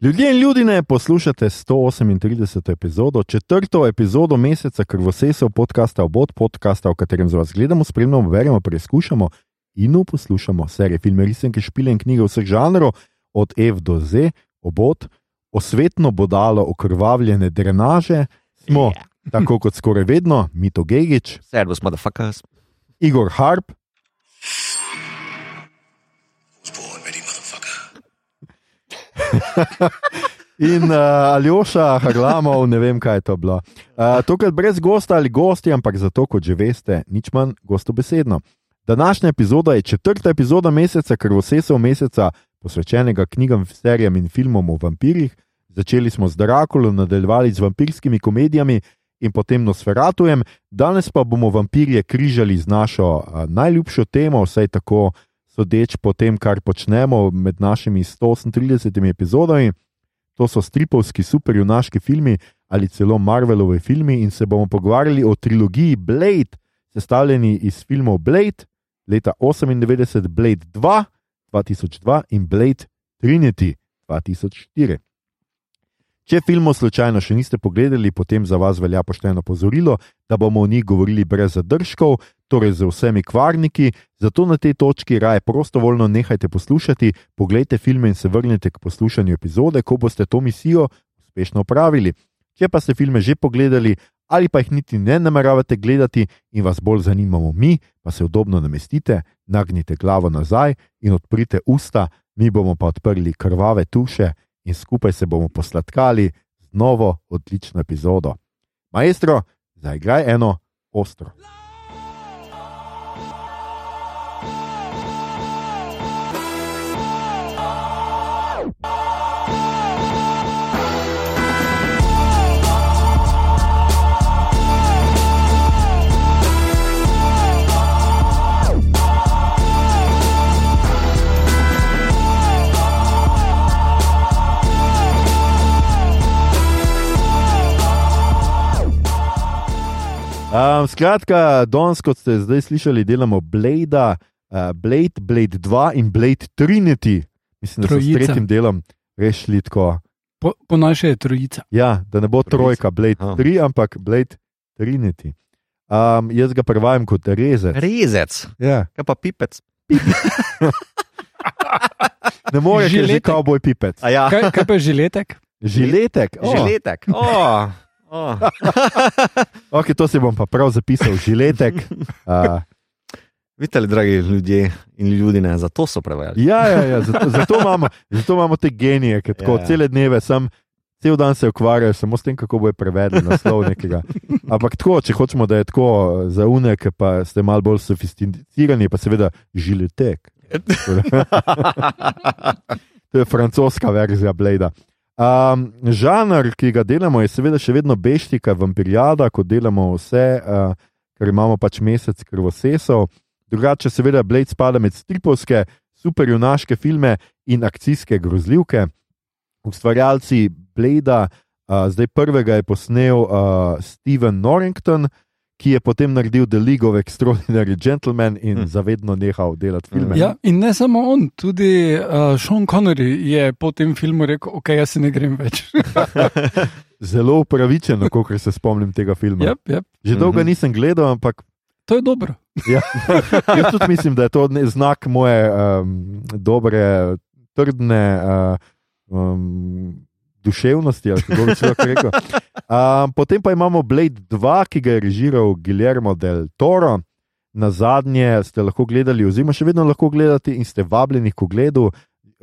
Ljudje in ljudje, poslušate 138. epizodo, četrto epizodo meseca Krvosesov podcasta Obod, podcasta, v katerem z vas gledamo, spremljamo, verjamo, preizkušamo in poslušamo serije filme, risanke, špile in knjige vseh žanrov, od F do Z, Obod, osvetno bodalo okrvavljene drenaže, smo, yeah. tako kot skoraj vedno, Mito Gigič, Servus, motherfuckers. Igor Harp. In uh, Aljoša, Harlamov, ne vem, kaj je to bilo. Uh, tokrat brez gosta ali gosti, ampak zato, kot že veste, nič manj gostobesedno. Današnja epizoda je četrta epizoda meseca, krvosesov meseca, posvečenega knjigam, serijam in filmom o vampirjih. Začeli smo z Drakulom, nadaljevali z vampirskimi komedijami in potem Nosferatujem, danes pa bomo vampirje križali z našo uh, najljubšo temo, vsaj tako sodeč po tem, kar počnemo med našimi 138 epizodami. To so stripovski superjunaški filmi ali celo Marvelovi filmi, in se bomo pogovarjali o trilogiji Blade, sestavljeni iz filmov Blade leta 98, Blade 2, 2002 in Blade Trinity 2004. Če filmov slučajno še niste pogledali, potem za vas velja pošteno pozorilo, da bomo o njih govorili brez zadržkov, torej z vsemi kvarniki, zato na tej točki raje prostovoljno nehajte poslušati, pogledajte filme in se vrnite k poslušanju epizode, ko boste to misijo uspešno opravili. Če pa ste filme že pogledali ali pa jih niti ne nameravate gledati in vas bolj zanimamo mi, pa se udobno namestite, nagnite glavo nazaj in odprite usta, mi bomo pa odprli krvave tuše in skupaj se bomo posladkali z novo, odlično epizodo. Maestro, zaigraj eno ostro. Um, skratka, danes, kot ste zdaj slišali, delamo Blade, uh, Blade, Blade 2 in Blade Trinity. Mislim, da so s tretjim delom rešili tako. Po, po naše je trojica. Ja, da ne bo trojka, Blade oh. 3, ampak Blade Trinity. Um, jaz ga prevajam kot rezec. Rezec. Ja. Kaj pa pipec? ne moreš že kot boj pipec. Ja. Kaj, kaj pa je žiletek? Žiletek. Oh. Žiletek. Oh. Oh. okay, to si bom pa prav zapisal, žiletek. Uh. Vidite, dragi ljudje in ljudje, zato so prevajali. Ja, ja, ja zato, zato, imamo, zato imamo te genije, ki tako ja, ja. cele dneve sem. Cel dan se ukvarjajo samo s tem, kako bo prevedel naslov nekega. Ampak tako, če hočemo, da je tako za unek, pa ste malo bolj sofisticirani, pa seveda žiletek. to je francoska verzija Blada. Um, žanr, ki ga delamo, je seveda še vedno beštika, vampirijada, ko delamo vse, uh, ker imamo pač mesec krvosesov. Drugače, seveda, Blade spada med stripovske, superjunaške filme in akcijske grozljivke. Ustvarjalci Blada, uh, zdaj prvega je posnel uh, Steven Norrington, ki je potem naredil The League of Extraordinary Gentlemen in hmm. zavedno nehal delati filme. Ja, in ne samo on, tudi uh, Sean Connery je po tem filmu rekel: Ok, jaz se ne grem več. Zelo upravičeno, kot se spomnim tega filma. Yep, yep. Že dolgo mm -hmm. nisem gledal, ampak. To je dobro. ja, jaz tudi mislim, da je to znak moje um, dobre, trdne. Uh, um, duševnosti, ali kako bi se lahko rekel. Um, potem pa imamo Blade 2, ki ga je režiral Guillermo del Toro. Na zadnje ste lahko gledali, oziroma še vedno lahko gledate, in ste vabljeni k ogledu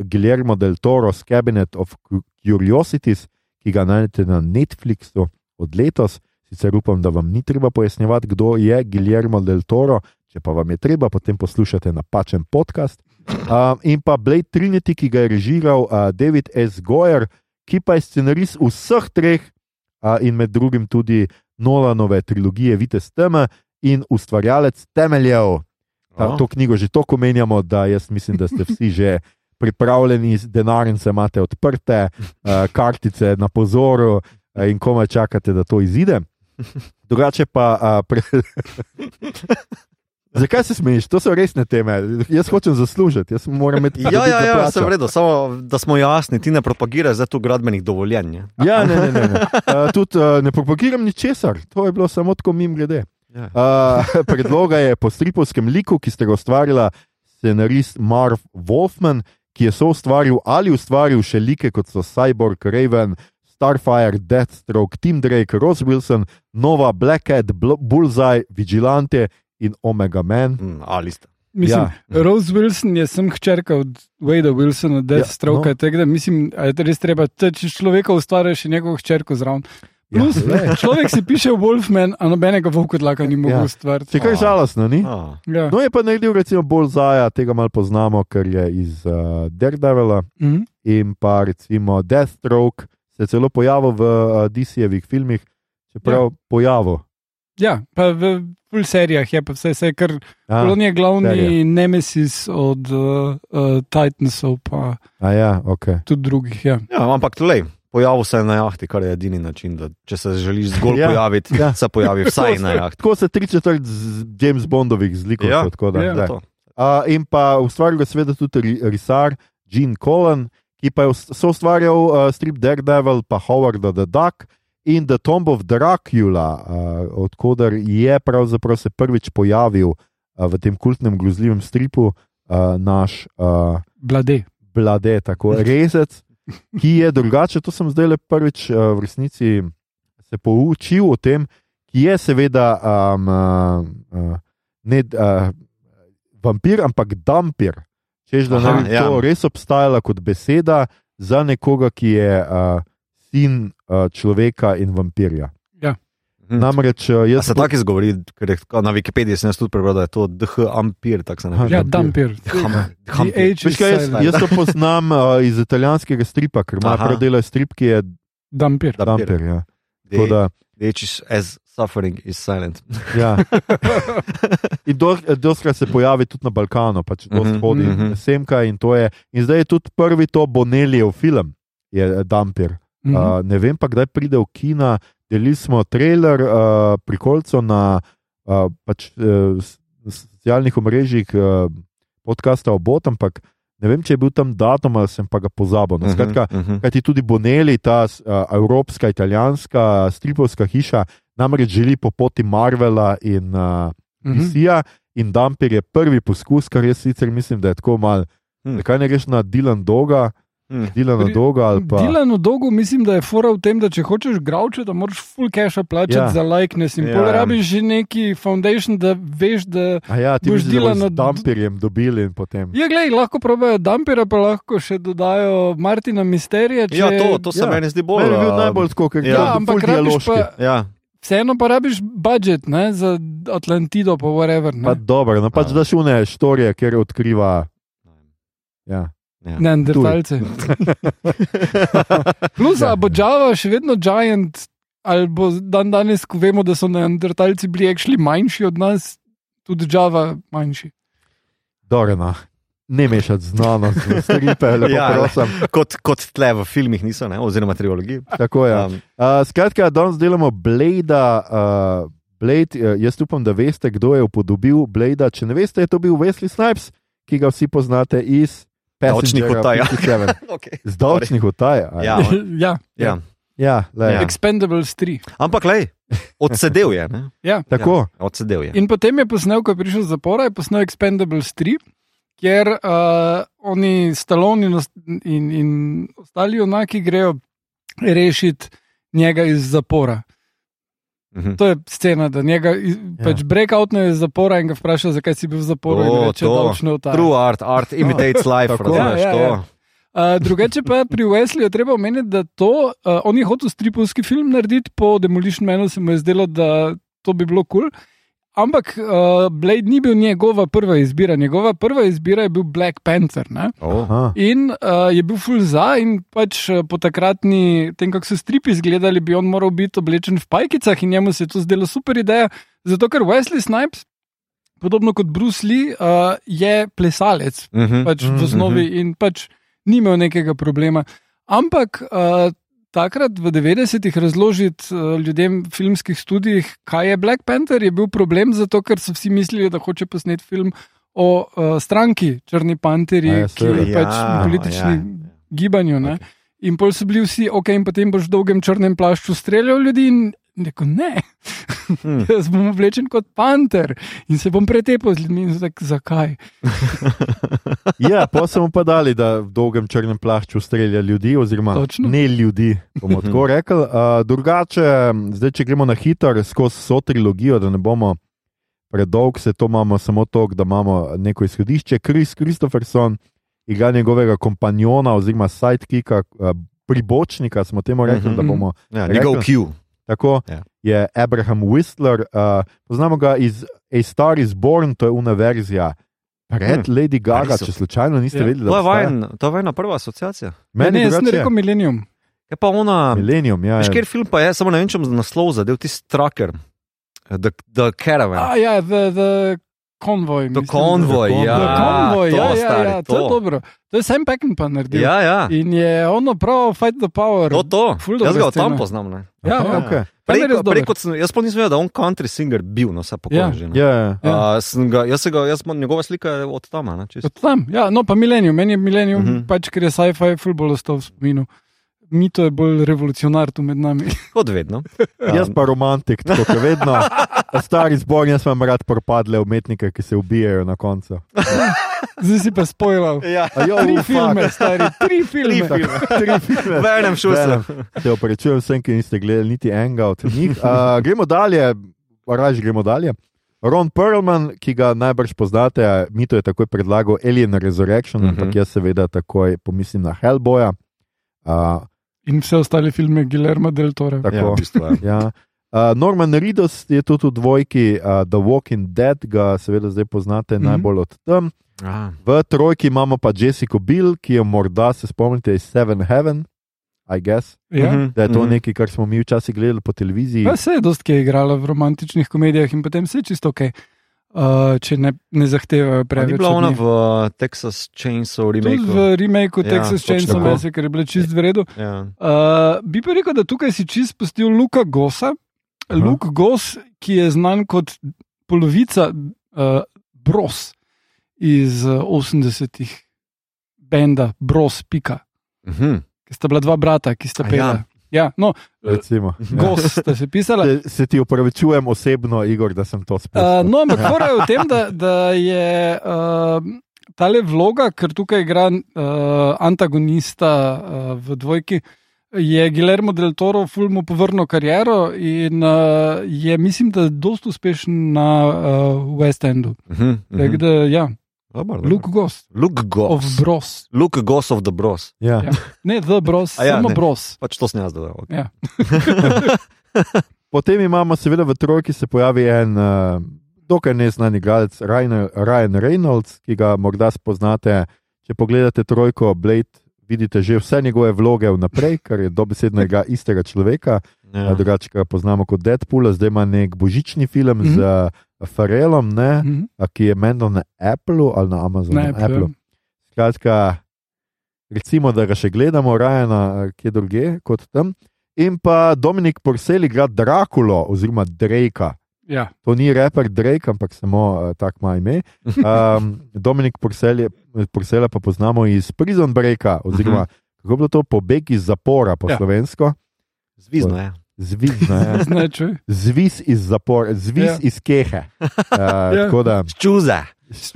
Guillermo del Toro's Cabinet of Curiosities, ki ga najdete na Netflixu od letos. Sicer upam, da vam ni treba pojasnjevati, kdo je Guillermo del Toro, če pa vam je treba, potem poslušate napačen podcast. Um, in pa Blade Trinity, ki ga je režiral uh, David S. Goyer, ki pa je scenarist vseh treh, in med drugim tudi Nolanove trilogije Vitez Teme in ustvarjalec temeljev. Ta, oh. To knjigo že tako menjamo, da jaz mislim, da ste vsi že pripravljeni, denarnice imate odprte, kartice na pozoru in komaj čakate, da to izide. Drugače pa. A, pre... Zakaj se smeješ? To so resne teme. Jaz hočem zaslužiti, jaz moram imeti. Ja, ja, ja, plačo. se v redu, samo da smo jasni, ti ne propagiraš za tu gradbenih dovoljenj. ne? Ja, ne, ne, ne. ne. Uh, tudi uh, ne propagiram ničesar, to je bilo samo tako mim grede. Ja. Uh, predloga je po stripovskem liku, ki ste ga ustvarila scenarist Marv Wolfman, ki je soustvaril ali ustvaril še like kot so Cyborg, Raven, Starfire, Deathstroke, Tim Drake, Ross Wilson, Nova, Black Cat, Bullseye, Vigilante in Omega Man. Mm, Ali ste. Mislim, Ja. ja. Rose Wilson je sem hčerka od Wade Wilsona, Deathstroke. Ja, Ja, no. da, mislim, a je res treba, če človeka ustvariš, še njegovo hčerko zraven. Ja, Plus, ja, človek si piše Wolfman, a nobenega volkodlaka ni mogel Ja. ja. ustvariti. Se kaj žalostno, ni? A, Ja. No, je pa naredil recimo Bullseye, tega malo poznamo, ker je iz uh, Daredevila. Mhm. in pa recimo Deathstroke se je celo pojavil v uh, DC-jevih filmih, čeprav ja. pojavil. Ja, pa v full serijah je pa vse, vse kar A, on je glavni serija. nemesis od uh, uh, Titansov, pa a ja, ok. tudi drugih. Ja. ja, ampak tulej. Pojavil se je na jahti, kar je edini način. Da, če se želiš zgolj Ja, ja, pojaviti, ja. ja. se pojavi vsaj na jahti. Tako se tri četrt James Bondovih zlikov. Ja, tako da, ja. A, in pa ustvaril ga seveda tudi ri- risar Gene Colan, ki pa je ust- soustvarjal uh, strip Daredevil, pa Howarda the Duck in The Tomb of Dracula, uh, odkuder je pravzaprav se prvič pojavil uh, v tem kultnem grozljivem stripu uh, naš. Uh, Blade. blade, tako rezec, ki je drugače. To sem zdaj le prvič uh, v resnici se poučil o tem, ki je seveda um, uh, ne uh, vampir, ampak dampir. Češ, da Aha, ne bi ja. to res obstajala kot beseda za nekoga, ki je uh, sin uh, človeka in vampirja. Hm. Namreč uh, A jaz se tako izgovori, ker je na Wikipediji sem tudi prebral, da je to DH Ampir, Ja, Dampir. Dampir. H Veš kaj, jaz, jaz to poznam uh, iz italijanskega stripa, ker ima prav dela strip, ki je Dampir. Dampir. dampir. Ja. Tako The, da, is as suffering is silent. Ja. In doskrat se pojavi tudi na Balkanu, pač dosti Mhm, hodi mhm. semka in to je. In zdaj je tudi prvi to Bonelijev film, je eh, Mhm. Uh, ne vem pa, kdaj pride v kina. Delili smo trailer uh, prikolcev na uh, pač, uh, socialnih omrežjih uh, podcasta Obot, ampak ne vem, če je bil tam datum ali sem pa ga pozabil. No, skratka, Mhm, mhm. Kaj ti tudi Bonelli, ta uh, evropska, italijanska stripovska hiša, namreč želi po poti Marvela in uh, Mhm. DC-ja, in Damper je prvi poskus, kar jaz sicer mislim, da je tako mal. Hm. Zakaj ne greš na Dilan Doga, Hm. Dilana Pri- Doga ali pa. Dilano dolgo mislim, da je fora v tem, da če hočeš gravče, da moraš full cache plačati Ja. ja. za likeness in Ja. ja. pol rabiš že neki foundation, da veš, da. A ja, ti boš Dilana Dilana z Damperjem dobili in potem. Ja, glej, lahko probejo dampira, pa lahko še dodajo Martina Misterija. Če... Ja, to, to se Ja. meni zdi bolj. Meni je bil najbolj tako, ker Ja, je Ja, ampak rabiš pa, Ja, vseeno pa rabiš budžet ne, za Atlantido, pa whatever. Pa Ne. dobro, no pač A. daš une štorije, kjer odkriva. Ja. Ja. Neandertalce. Plus, Ja. ja. bo Java še vedno giant, ali bo dan danes, ko vemo, da so neandertalci bili actually manjši od nas, tudi Java manjši. Dorena. Ne mešati znanost, z stripe, lepo Ja, ja, prosim. kot, kot tle v filmih niso, ne? oziroma trilogiji. Tako je. Um, Uh, skratka, danes delamo Blade. Uh, Blade uh, jaz upam, da veste, kdo je upodobil Blade. Če ne veste, je to bil Wesley Snipes, ki ga vsi poznate iz Davčnih Passengera utaj, ja. 57. okay. Z davčnih utaj. a Ja, ja, ja. ja, Ja. ja. Expendables 3. Ampak lej, odsedel je. Ne? Ja. Tako. Ja, odsedel je. In potem je posnel, ko je prišel iz zapora, je posnel Expendables 3, kjer uh, oni, Stallone in, in, in ostali junaki grejo rešiti njega iz zapora. Mhm. To je scena, da njega iz- pač breakoutne iz zapora in ga vpraša, zakaj si bil v zaporu. in O, reče, to. utaje. True art, art imitates life, Tako. razumeš Ja, ja, to? ja. Uh, drugače pa pri Wesleyju treba omeniti, da to, uh, on je hotel stripovski film narediti, po Demolition Manu se mu je zdelo, da to bi bilo kul. Cool. Ampak uh, Blade ni bil njegova prva izbira. Njegova prva izbira je bil Black Panther. Oh. In uh, je bil full za, in pač uh, po takratni, tem, kako so stripi izgledali, bi on moral biti oblečen v pajkicah, in njemu se je to zdelo super ideja. Zato, ker Wesley Snipes, podobno kot Bruce Lee, uh, je plesalec Mhm. pač v Mhm, osnovi in pač ni imel nekega problema. Ampak uh, takrat v 90-ih razložiti uh, ljudem v filmskih študijih, kaj je Black Panther, je bil problem zato, ker so vsi mislili, da hoče posneti film o uh, stranki Črni Panteri, A ja, ki je pač Ja, politični ja. gibanju. ne. In pol so bili vsi, ok, in potem boš v dolgem črnem plašču streljal ljudi. In rekel, ne, Hmm. jaz bom oblečen kot panter in se bom pretepal z ljudmi. In tak, zakaj? Ja, pa smo pa dali, da v dolgem črnem plašču strelja ljudi, oziroma Točno. ne ljudi, bomo tako rekli. Uh, drugače, zdaj, če gremo na hitro skozi vso trilogijo, da ne bomo predolg, se to imamo samo to, da imamo neko izhodišče. Chris Christopherson igra njegovega kompanjona oziroma sidekika, uh, pribočnika, smo temu rekli, Mhm. da bomo Ja, njegov Rekel- Q. Tako Ja. je Abraham Whistler, uh, poznamo ga iz A Star is Born, to je univerzija. Pred Hmm. Lady Gaga, Res so. če slučajno niste Ja. vedeli, To da je obstaja. vajen, to je vajna prva asociacija. Ja, Meni ne, jaz sem rekel Millennium. Je pa ona. Millennium, ja. Veš, je. kjer film pa je, samo ne vem, če bom naslov zadev, tisti tracker, The, the Caravan. A, ja, the, the Mislim, Convoy, The ja. The Convoy, to, ja, ja, stari, ja, to je to. dobro. To je Sam Peckinpah naredil. Ja, ja. In je ono prav, fight the power. To, to. Jaz ga od tam poznam. Ne. Ja, ja. je res Preko, preko, sem- jaz pa nisem vedel, da je on country singer bil, no vse Ja. pokojni. Ja, ja. Ja. Uh, sem ga, jaz, se ga, jaz imam njegova slika je od tam. Ne, čisto. Od tam, ja, no pa Millennium, meni je Millennium, uh Mhm. -huh. pač ker je sci-fi, fulbol ostal v spominu. Mito je bolj revolucionar tu med nami. Kot vedno. Jaz pa romantik, tako kot vedno. Stari zbor, jaz imam rad propadle umetnike, ki se ubijajo na koncu. Zdaj si pa spojil. Ja. Jo, Tri filme, stari, tri filme. Tri filme. V enem šusu. Berem. Se opravičujem vsem, ki niste gledali niti enega od njih. Uh, gremo dalje, raje gremo dalje. Ron Perlman, ki ga najbrž poznate, mi to je takoj predlagal Alien Resurrection, uh Mhm. -huh. ampak jaz seveda takoj pomislim na Hellboya. Uh, In vse ostale filme Guillermo del Tore. tako, Ja, v bistvu, ja. ja. Uh, Norman Reedus je tudi v dvojki, uh, The Walking Dead, ga seveda zdaj poznate mm. -hmm. najbolj od tam. Ah, V trojki imamo pa Jessico Bill, ki jo morda se spomnite iz Seven Heaven, I guess. Ja. mhm, Da je to mhm. nekaj, kar smo mi včasih gledali po televiziji. Pa se je dosti kje igrala v romantičnih komedijah in potem se je čisto ok, uh, če ne, ne zahtevajo preveč. Ni bila ona v Texas Chainsaw Tudi remakeu. v remakeu Ja, Texas Chainsaw. Massacre je bila čist v redu. Ja. Uh, bi pa rekel, da tukaj si čist pustil Luka Gosa. Aha. Luk Gos, ki je znan kot polovica uh, Bros iz uh, 80-ih, benda Bros, pika, Mhm. ki sta bila dva brata, ki sta A pela. Ja, no, Recimo. Gos sta se pisala. Se, se ti upravičujem osebno, Igor, da sem to Uh, spomnil. no, ampak fora je v tem, da, da je uh, tale vloga, ker tukaj igra uh, antagonista uh, v dvojki, je Guillermo del Toro fulmo povrnil kariero in uh, je, mislim, da dosta uspešen na uh, West Endu. Mhm, Tako mhm. da, ja, Dobar, dobar. Luke Ghost Luke of Goss. Bros. Luke Goss of the Bros. Ja. Ja. Ne, The Bros, A ja, samo ne. Bros. Pač to sem jaz dodal. Okay. Ja. Potem imamo, seveda, v trojki se pojavi en uh, dokaj neznan igralec, Ryan, Ryan Reynolds, ki ga morda spoznate. Če pogledate trojko Blade, vidite že vse njegove vloge vnaprej, ker je dobesedno igra istega človeka. Ja. Ja. Drugače ga poznamo kot Deadpool, zdaj ima nek božični film mm Mhm. -hmm. z uh, Farelom, ne, Mhm. a ki je menda na Appleu ali na Amazonu. Ne, Apple. Skratka, recimo, da ga še gledamo, Rajana, kje druge kot tam. In pa Dominik Porsel igra Drakulo, oziroma Drake. Ja. To ni reper Drake, ampak samo uh, tako ima ime. Um, Dominik Porsel je, Porsela pa poznamo iz Prison Breaka, oziroma kako bi bilo to pobeg iz zapora po Ja. ja. slovensko. Zvizno je. Zvizno je. Značuj. Zviz iz zapora, zviz Ja. ja. iz kehe. Uh, ja. Tako da, Čuze.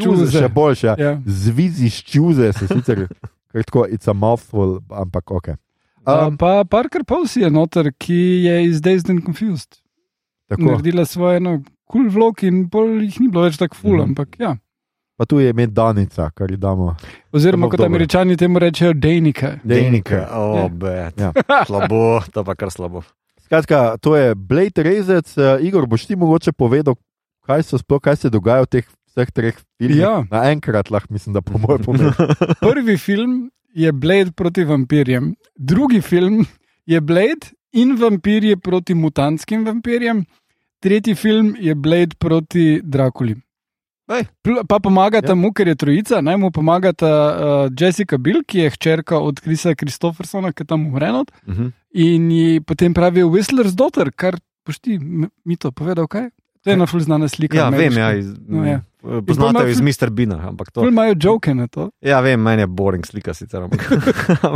čuze še boljše. Ja. Ja. Zviz iz čuze, se sicer, ker tako, it's a mouthful, ampak ok. Um, pa Parker Posey je noter, ki je iz Dazed and Confused. Tako, naredila svoje eno kul cool vlog in pol jih ni bilo več tako ful, Mhm. ampak ja. pa tu je ime Danica, kar ji damo. Oziroma, kot dobro. američani temu rečejo Dejnika. Dejnike. Ja. Obe. Ja. Slabo, to pa kar slabo. Skratka, to je Blade Rezec. Uh, Igor, boš ti mogoče povedal, kaj, so sploh, kaj se dogaja v teh vseh treh filmih? Ja. Naenkrat lahko mislim, da po mojem pomenu. Prvi film je Blade proti vampirjem, drugi film je Blade in vampirje proti mutantskim vampirjem, tretji film je Blade proti Drakuli. Ej. Pa pomagata Ja. mu, ker je trojica, naj mu pomagata uh, Jessica Bill, ki je hčerka od Krisa Kristofersona, ki je tam umrenot. Uh -huh. In ji potem pravijo Whistler's daughter, kar boš ti m- mi to povedal, kaj? To je ena ful znana slika. Ja, vem, ameriška. ja, iz, No, ja. Poznate ima jo iz Mr. Bina, ampak to. Imajo joke na to, Ja, vem, meni je boring slika sicer. Ampak.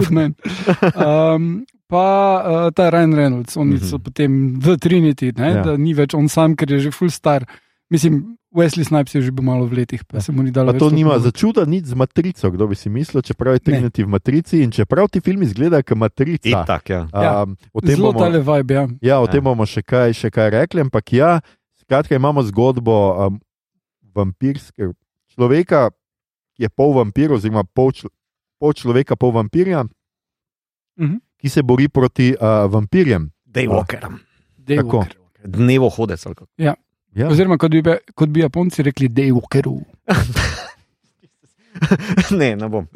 Um, pa uh, ta Ryan Reynolds, oni so Mhm. potem v Trinity, ne, Ja. ja. da ni več on sam, ker je že full star. Mislim, Wesley Snipes je že bil malo v letih, pa Ja. se mu ni dalo. Pa to nima moči. za čuda nič z matrico, kdo bi si mislil, čeprav je Ne. Trinity v matrici in čeprav ti filmi izgledajo kot matrica. Itak, ja. Ja. Um, o tem Zelo bomo, tale vibe, ja. ja, o Ja. tem bomo še kaj, še kaj rekli, ampak ja, skratka imamo zgodbo um, vampirske človeka, ki je pol vampir, oziroma pol, čl pol človeka, pol vampirja, Mhm. ki se bori proti uh, vampirjem. Daywalker. Tako. Daywalker. Dnevo hodec. ali kako. Ja. Oziroma, kot bi, kot bi Japonci rekli, Daywalkeru. ne, ne bom.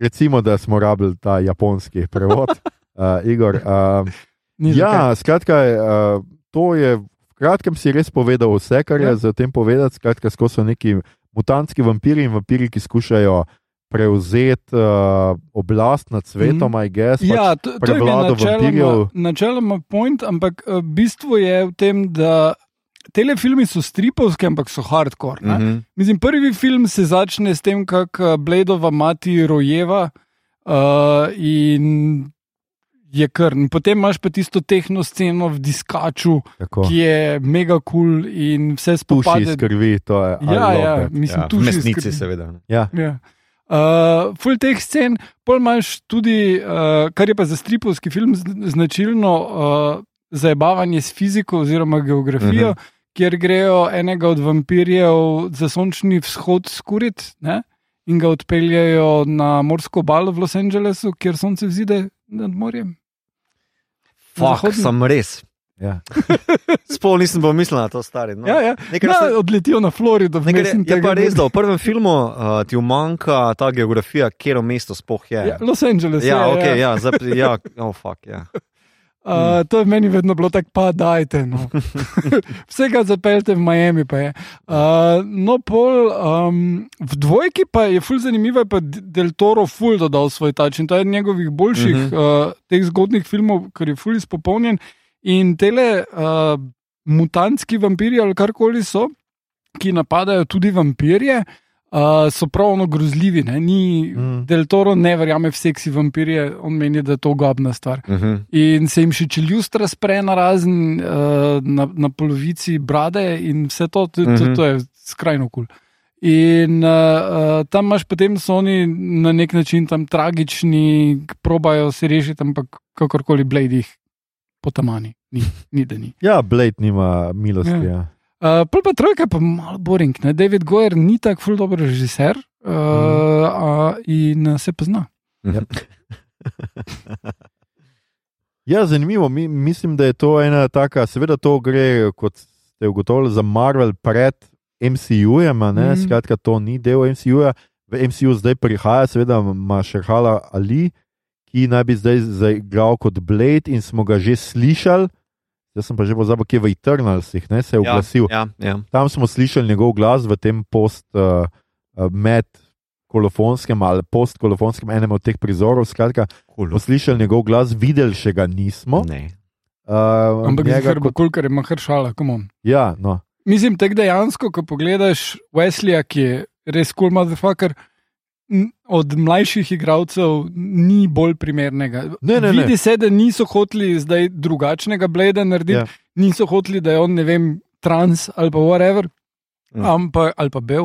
Recimo, da smo rabili ta japonski prevod, uh, Igor. Uh, Ni zakaj. Ja, skratka, uh, to je kratkem si res povedal vse, kar je Ja. za tem povedati. Skratka, skozi so neki mutantski vampiri in vampiri, ki skušajo prevzeti uh, oblast nad svetom, mm. I guess. Ja, to, to je načeloma, načeloma point, ampak uh, bistvo je v tem, da telefilmi so stripovski, ampak so hardcore. Mm Mm -hmm. -hmm. Mislim, prvi film se začne s tem, kako Bledova mati rojeva uh, in je kar. In potem imaš pa tisto tehno sceno v diskaču, Tako, ki je mega kul cool in vse tuši spopade. iz krvi, to je. Ja, ja, it. mislim, Ja, tuši mesnici, seveda. ja. Ja. Uh, ful teh scen, pol imaš tudi, uh, kar je pa za stripovski film značilno, uh, zabavanje s fiziko oziroma geografijo, uh Mhm. -huh. kjer grejo enega od vampirjev za sončni vzhod skurit ne? in ga odpeljajo na morsko obalo v Los Angelesu, kjer sonce vzide nad morjem. Fak, Zahodni- sem res. Ja. Spol nisem pomislil na to, stari. No. Ja, ja. Nekaj, Ja, sem, odletijo na Florido. nekaj, je, je tega pa res, da v prvem filmu uh, ti umanka ta geografija, kjer mesto sploh je. Ja, Los Angeles. ja, ja, ja. ja, zap, ja, oh, fuck, ja. Uh, to je meni vedno bilo tako, pa dajte. No. Vsega zapeljte v Miami. pa je. Uh, no, pol, um, v dvojki pa je ful zanimivo, je pa D- Del Toro ful dodal svoj tač in to je eden njegovih boljših uh. -huh. uh, teh zgodnih filmov, ker je ful izpopolnjen. In tele uh, mutantski vampiri ali karkoli so, ki napadajo tudi vampirje. Uh, so pravno grozljivi, ne? Ni, Mm. mm. Del Toro ne verjame v seksi vampirje, on meni, da je to gobna stvar Uh -huh. in se jim še čeljust razpre na razen, uh, na, na polovici brade, in vse to, to, to, Mhm. to je skrajno kul. Cool. In uh, uh, tam imaš potem so oni na nek način tam tragični, probajo se rešiti, ampak kakorkoli Blade jih potamani, ni, ni da ni. ja, Blade nima milosti. Ja. Ja. Uh, pol pa trojka je pa malo boring, ne? David Goyer ni tako ful dober režiser uh, Mhm. uh, in uh, se pozna. Ja, zanimivo. Mi, mislim, da je to ena taka, seveda to gre, kot ste ugotovili, za Marvel pred MCU-jem, mm. Mhm. skratka, to ni del MCU-ja. V MCU zdaj prihaja, seveda, Mašerhala Ali, ki naj bi zdaj zaigral kot Blade in smo ga že slišali. Jaz sem pa že pozabil, kje v Eternalsih ne, se je oglasil. Ja, ja. Tam smo slišali njegov glas v tem post, uh, uh, med kolofonskem ali postkolofonskem enem od teh prizorov. Skratka, Cool. smo slišali njegov glas, videli še ga nismo. Ne. Uh, Ampak njega njega, kot... ker je mahršala, komon. Ja, no. Mislim, tek dejansko, ko pogledaš Wesleya, ki je res cool motherfucker, od mlajših igralcev ni bolj primernega. Ne, ne, ne. Vidi se, da niso hoteli zdaj drugačnega Bleda narediti, Ja. ja. niso hoteli, da je on, ne vem, trans ali pa whatever, Mm. ampak, ali pa bel,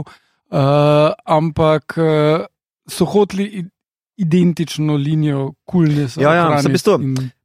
uh, ampak uh, so hoteli identično linijo kulnesa. Ja, ja, sem bistvu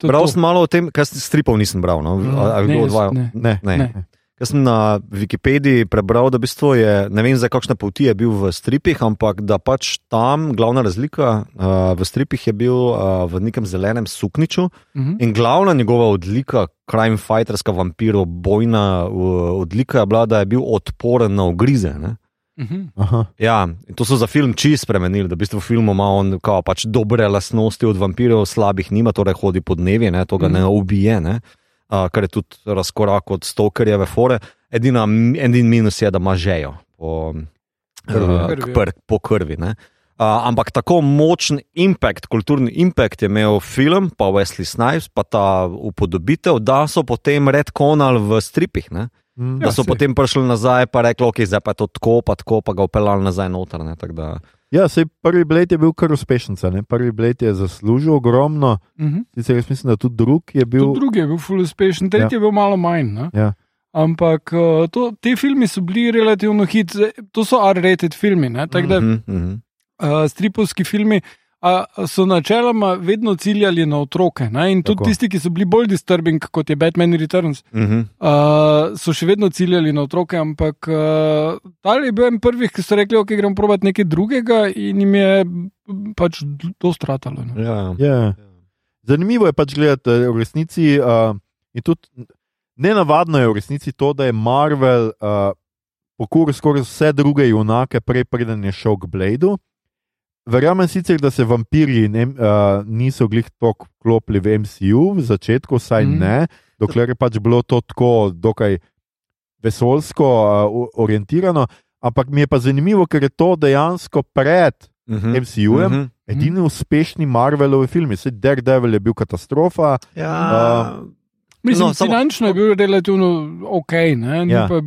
Bral sem malo o tem, kaj stripov nisem bral. No? Mm, ne, kdo odvajal? ne. Ne. Ne. Ne. Jaz sem na Wikipediji prebral, da v bistvu je, ne vem, za kakšne poti je bil v stripih, ampak da pač tam glavna razlika uh, v stripih je bil uh, v nekem zelenem sukniču Uh -huh. in glavna njegova odlika, crime fighterska, vampiro, bojna uh, odlika je bila, da je bil odporen na ugrize. Ne? Uh -huh. Aha. Ja, in to so za film čist spremenili, da v bistvu v filmu ima on kao, pač dobre lastnosti od vampirjev, slabih nima, torej hodi po dnevi, ne, to ga ne ubije, ne, uh, kar je tudi razkorak od stokerjeve fore. Edina, edin minus je, da ima žejo. po Krvi, eh, krvi, ja. pr, po krvi. Ne? Uh, ampak tako močen impact, kulturni impact je imel film, pa Wesley Snipes, pa ta upodobitev, da so potem redkonali v stripih. Ne? Mm. Da Ja, so saj. potem prišli nazaj, pa rekli, ok, zdaj pa je to tako, pa tako, pa ga upeljali nazaj noter. Ne? Tako Da, Ja, sej prvi Blade je bil kar uspešen. ne. Prvi Blade je zaslužil ogromno, Mhm. sicer jaz mislim, da tudi drugi je bil. Tudi drugi je bil full uspešen, tretji je bil malo manj. Ne? Ja. Ampak uh, to, te filmi so bili relativno hit, Zdaj, to so R-rated filmi. ne, Tako da Mhm, mhm. uh, stripovski filmi uh, so načeloma vedno ciljali na otroke. Ne? In tudi Tako. tisti, ki so bili bolj disturbing kot je Batman Returns, Mhm. uh, so še vedno ciljali na otroke. Ampak uh, ta je bil en prvih, ki so rekli, da okay, gremo provat nekaj drugega, in jim je pač to stratalo. Ne? Ja. Ja. Zanimivo je pač gledati v resnici. Uh, in tudi nenavadno je v resnici to, da je Marvel uh, pokuril skoraj vse druge junake, prej preden je šel k Bladu. Verjamem sicer, da se vampirji ne, uh, niso glih tako klopili v MCU, v začetku vsaj mm. ne, dokler je pač bilo to tako dokaj vesoljsko uh, orientirano. Ampak mi je pa zanimivo, ker je to dejansko pred Mhm. MCU-jem. Mhm. Edini uspešni Marvelovi filmi, vse Daredevil je bil katastrofa. Ja. Mislim, No, no, samo- finančno je bil relativno ok, ne? ni, Ja. pa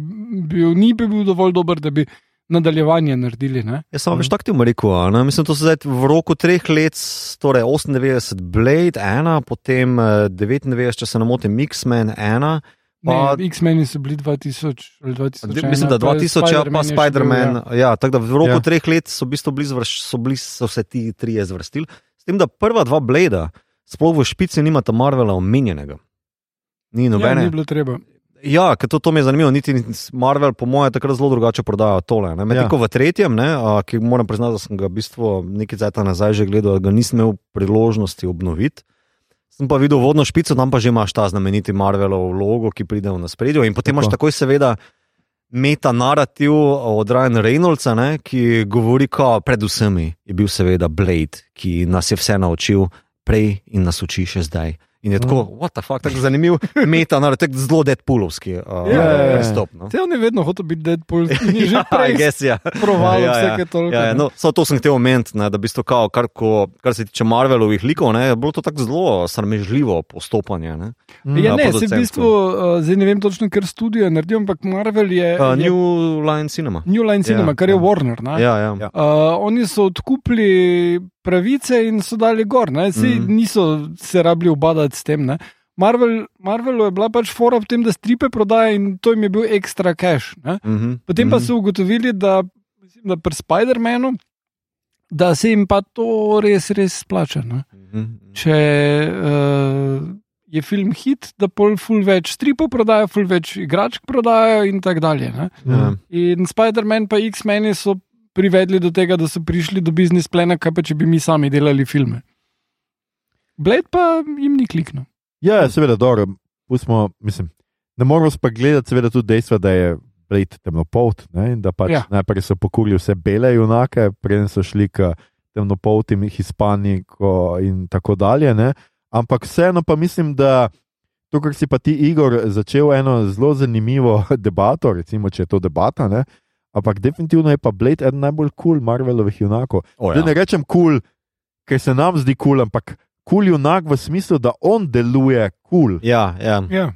bil, ni pa bil dovolj dober, da bi nadaljevanje naredili. Ne? Jaz sem veš tako ti rekel, ne? mislim, to se zdaj v roku treh let, torej 98 Blade 1, potem eh, 99, če se ne motim, X-Men 1. Pa- Ne, X-meni so bili 2000 ali 2001. Mislim, da 2000, ja, pa Spider-Man. ja. Ja, tako da v roku Ja. ja. treh let so, v bistvu bili zvrš, so, bili, so se ti trije zvrstili. S tem, da prva dva Blada, sploh v špici, nimata Marvela omenjenega. Ni Ja, nobene. ni bilo treba. Ja, ker to, to mi je zanimivo. Niti Marvel, po mojem, takrat zelo drugače prodaja tole. ne. Medtem Ja. ko v tretjem, ne, a, ki moram priznati, da sem ga v bistvu nekaj časa nazaj že gledal, ga nisem imel priložnosti obnoviti. Sem pa videl vodno špico, tam pa že imaš ta znameniti Marvelov logo, ki pride v naspredju. In potem Tako. imaš takoj, seveda, meta narativ od Ryan Reynoldsa, ne, ki govori, da pred vsemi je bil seveda Blade, ki nas je vse naučil prej in nas uči še zdaj. In je tako, what the fuck, tako zanimiv, meta narativ, tako zelo deadpoolovski uh, Ja, ja, ja. pristop. No. Te on je vedno hotel biti Deadpool, je že Ja, prej guess, ja. proval Ja, ja. vse, kar toliko. Ja, ja, no, samo to sem hotel omeniti, ne, da bi to, kao, kar, ko, kar se tiče Marvelovih likov, ne, je bilo to tako zelo sramežljivo postopanje. Ne. Ja, Ja, ne, se v bistvu, uh, zdaj ne vem točno, ker studio je naredil, ampak Marvel je, Uh, je New Line Cinema. New Line Cinema, Ja, kar je ja. Warner. Ne? Ja, ja. Ja. Uh, oni so odkupili pravice in so dali gor, ne? Sej Mhm. niso se rabili obadati s tem. Ne? Marvel, Marvelu je bila pač fora v tem, da stripe prodaja in to jim je bil ekstra cash. Ne? Mhm. Potem pa Mhm. so ugotovili, da, mislim, da pri Spider-Manu, da se jim pa to res, res splača. Ne? Mhm. Če uh, je film hit, da pol ful več stripov prodaja, ful več igračk prodaja in tako dalje. Ne? Ja. In Spider-Man pa X-meni so privedli do tega, da so prišli do biznis plena, kaj pa če bi mi sami delali filme. Bled pa jim ni kliknil. Ja, seveda, dobro. Pustimo, mislim, ne moramo pa gledati, seveda, tudi dejstva, da je Blade temnopolt. Ne, in da pač Ja. najprej so pokurili vse bele junake, preden so šli k temnopoltim Hispanikom in tako dalje. Ne. Ampak vseeno pa mislim, da to, kar si pa ti, Igor, začel eno zelo zanimivo debato, recimo, če je to debata. Ne. Ampak definitivno je pa Blade eden najbolj kul cool Marvelovih junakov. O, Zdaj ne ja. rečem kul, cool, ker se nam zdi kul, cool, ampak kul cool junak v smislu, da on deluje kul. Cool. Ja, ja. Ja.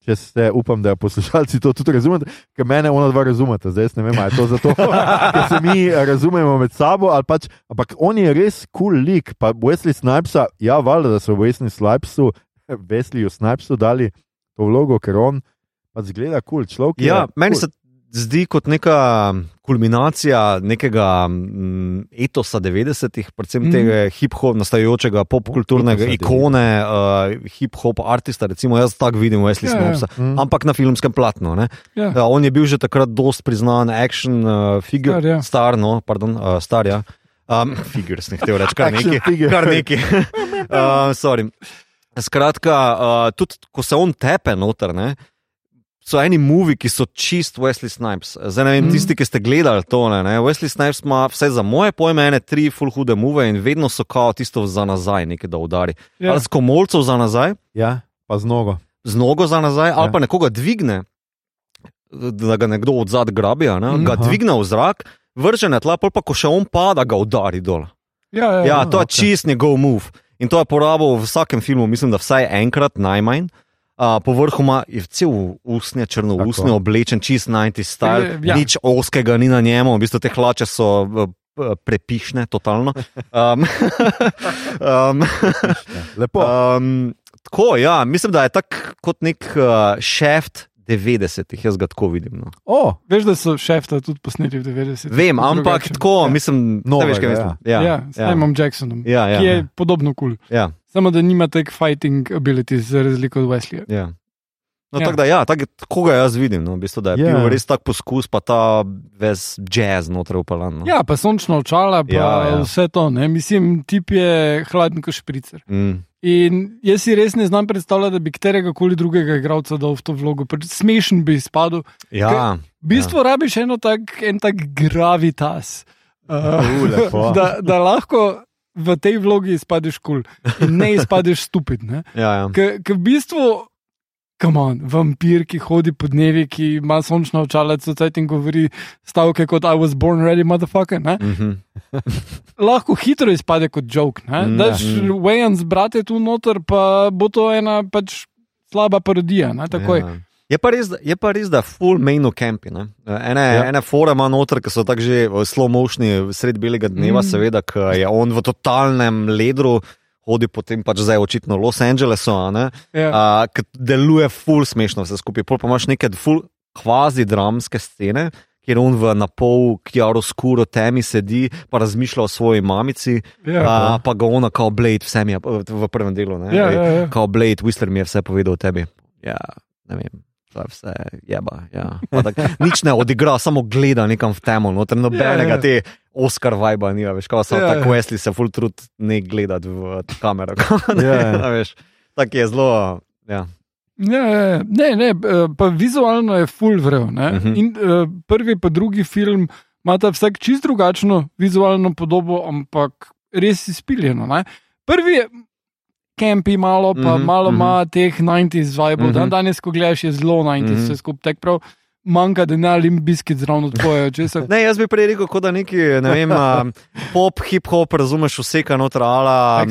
Če ste, upam, da poslušalci to tudi razumete, ker mene ona dva razumete. Zdaj ne vem, ali je to zato, ker se mi razumemo med sabo, ali pač, ampak on je res kul cool lik. Pa Wesley Snipesa, ja, valjda, da so Wesley Snipesu, Wesleyju Snipesu dali to vlogo, ker on pa zgleda kul cool, človek. ja meni cool. se zdi kot neka kulminacija nekega mm, etosa 90-ih, predvsem Mhm. mm. tega hip-hop, nastajajočega popkulturnega ikone, uh, hip-hop artista, recimo jaz tako vidim Wesley Ja, ja. Snipesa, Mm. ampak na filmskem platnu. Ne? Ja. Ja, on je bil že takrat dost priznan, action uh, figure, Star, ja. star, no, pardon, uh, star, ja. Um, figure, sem hotel reči, kar figure. Kar nekaj. uh, sorry. Skratka, uh, tudi ko se on tepe noter, ne, so eni movi, ki so čist Wesley Snipes. Zdaj ne vem, mm. tisti, ki ste gledali to, ne, ne, Wesley Snipes ima vse za moje pojme, ene tri full hude move in vedno so kao tisto za nazaj, nekaj da udari. Ja. Ja. Ali s komolcov za nazaj, Ja, pa z nogo. z nogo za nazaj, ja. ali Ja. pa nekoga dvigne. da ga nekdo od zadaj grabi, ne, ga Aha. dvigne v zrak, vrže na tla, pa ko še on pada, ga udari dol. Ja, ja, Ja, to je okej. čist njegov move. In to je porabil v vsakem filmu, mislim, da vsaj enkrat najmanj. Uh, po vrhu ima je cel usnje, črno Tako. usnje, oblečen, čist 90 style, Je, ja. nič oskega ni na njemu, v bistvu te hlače so uh, prepišne, totalno. Um, um, Lepo. um, tako, ja, mislim, da je tak kot nek uh, šeft 90-ih, jaz ga tako vidim. No. O, Veš, da so šefta tudi posneti v 90-ih. Vem, ampak Drugače. tako, ja. mislim, ne veš, kaj ja. mislim. Ja, ja, s Simom Jacksonom, ja, ja, ki je ja, podobno kul. Cool. ja. Samo da nima tek fighting abilities, za razliko od Wesleya. Ja. No, Ja. ja. Tako da, ja, tak, tako ga jaz vidim. No, v bistvu, da je Ja. yeah. bil res tak poskus, pa ta ves jazz noter upalan. No. Ja, pa sončno očala, pa Ja, ja, ja. ja. vse to. Ne? Mislim, tip je hladen kot špricer. Mm. In jaz si res ne znam predstavljati, da bi katerega koli drugega igralca dal v to vlogo. Smešen bi izpadel. Ja, V bistvu ja. rabiš eno tak, en tak gravitas. Uh, U, lepo. da, da lahko v tej vlogi izpadeš kul cool in ne izpadeš stupid. Ne? ja, ja. Ker v bistvu, come on, vampir, ki hodi po dnevi, ki ima sončno očala, cvet in govori stavke kot I was born ready, motherfucker. Mm -hmm. Lahko hitro izpade kot joke. Ne? Mm, Daš ja. Wayans brate tu noter, pa bo to ena pač slaba parodija. Ne? Takoj. Ja. Je pa res, je pa res, da full main campi. Ne? Ene, Ja. ene fore ima noter, ki so tako že v slow motioni sred belega dneva, Mm. mm. seveda, ker je on v totalnem ledru. Hodi potem pač zdaj očitno v Los Angelesu, ne, Ja. ki deluje full smešno vse skupaj. Pol pa imaš neke full kvazi dramske scene, kjer on v napol kjaro skuro temi sedi, pa razmišlja o svoji mamici, Ja, a, pa ga ona kao Blade, vse mi je v prvem delu, ne, Ja, ja, ja. kao Blade, Whistler mi je vse povedal o tebi. Ja, ne vem. To je vse jeba. Ja. Tak, nič ne odigra, samo gleda nekam v temo, noter nobenega Ja, ja. te Oscar viba ni, veš, kao samo Ja, ja, ja. tako Wesley se full trud ne gledati v kamero. Ja, ja. A veš, Tako je zelo. Ja. Ja, ja, ja. ne, ne, eh, pa vizualno je full vrel. Uh Mhm. -huh. In uh, prvi, pa drugi film imata vsak čist drugačno vizualno podobo, ampak res izpiljeno. Ne? Prvi je kampi, malo pa mm -hmm, malo mhm. ima teh 90s vibe. Mm. -hmm. Dan danes, ko gledaš, je zelo 90s, mm. -hmm. vse skupaj tek prav. Manjka, ne lim biskit zraven tvoje, česa. Ne, jaz bi prej rekel, kot da neki, ne vem, pop, hip hop, razumeš vse, kar noter ala.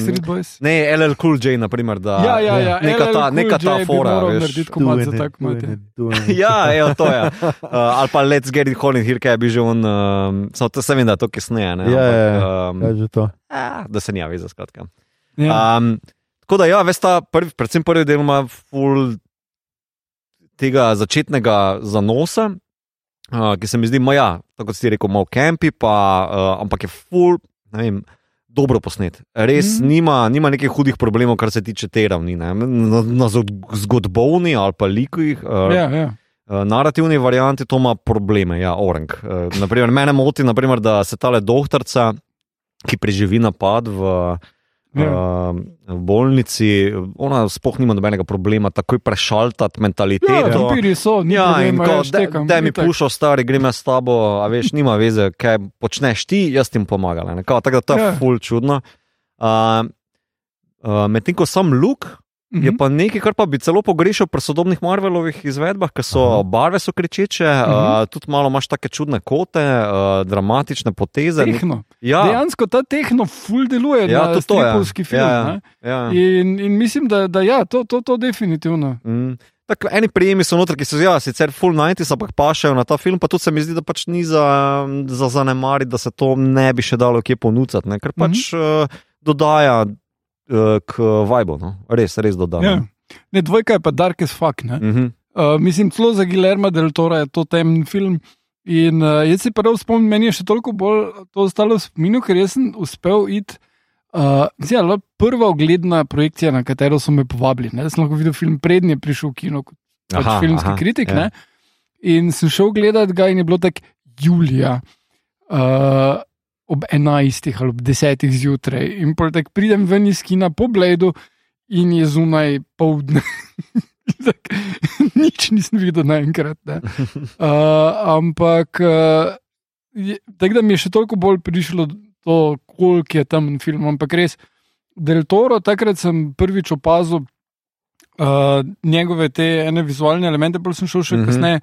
Ne, LL Cool J, naprimer, da. Ja, ja, ja. Neka LL ta, Cool neka ta fora. za ja. Ja, evo, to je. Uh, ali pa Let's Get It Holland, here, kaj bi že on, um, samo to se vem, da to kasneje. ne, Ja, ja, ampak, ja. um, Kaj že to? a, da se nija veze, skratka. Ja. Um, tako da, ja, veš, ta prvi, predvsem prvi del ima ful tega začetnega zanosa, uh, ki se mi zdi, ma ja, tako kot si rekel, malo kampi, pa, uh, ampak je ful, ne vem. Dobro posnet. Res mm. nima, nima nekih hudih problemov, kar se tiče te ravni. ne. Na, na zgodbovni ali pa likovih, uh, Ja, ja. Uh, narativni varianti to ima probleme, ja, orang. Uh, naprimer, mene moti, naprimer, da se tale doktorica, ki preživi napad v, Ja. uh, v bolnici, ona sploh nima nobenega problema, takoj prešaltati Ja, mentaliteto. vampiri so, ni Ja, problema, ko ja, da, štekam, da mi pušo, stari, grem jaz s tabo, a veš, nima veze, kaj počneš ti, jaz ti. Kao, Tako da to je Ja. ja. ful čudno. Uh, uh, Medtem ko sam Luke Mhm. Je pa nekaj, kar pa bi celo pogrešal pri sodobnih Marvelovih izvedbah, ker so Aha. barve so krečeče, uh Mhm. -huh. uh, tudi malo imaš take čudne kote, uh, dramatične poteze. Tehno. Ja, Dejansko ta tehno ful deluje Ja, na tudi to je. stripovski film. Ja, ja. ja. In, in mislim, da, da ja, to, to, to definitivno. Mm. Tako, eni prijemi so noter, ki so ja, sicer full 90s, ampak pašajo na ta film, pa tudi se mi zdi, da pač ni za, za zanemariti, da se to ne bi še dalo kje ponuditi, ker pač mm -hmm. uh, dodaja k vibu, no? res, res dodaja. Ja. Ne, dvojka je pa dark as fuck. Ne? Mm -hmm. Uh, mislim, celo za Gilerma del Tora je to temen film. In uh, jaz si prav spomnim, meni je še toliko bolj to ostalo v spominu, ker sem uspel iti. Uh, zelo prva ogledna projekcija, na katero so me povabili. Ne? Sem lahko videl film, prednji je prišel v kino kot pač Aha, filmski aha, kritik. ja. Ja. In sem šel gledat ga, in je bilo tako julija. Uh, Ob 11 ali ob 10 zjutraj, in tako pridem ven iz kina po Bledu, in je zunaj povdne. Tak, Nič nisem videl naenkrat. ne. Uh, ampak, uh, tako da mi je še toliko bolj prišlo to, koliko je tam film. Ampak res, Del Toro, takrat sem prvič opazil uh, njegove te ene vizualne elemente, bolj sem šel še Mhm. mm -hmm. kasneje.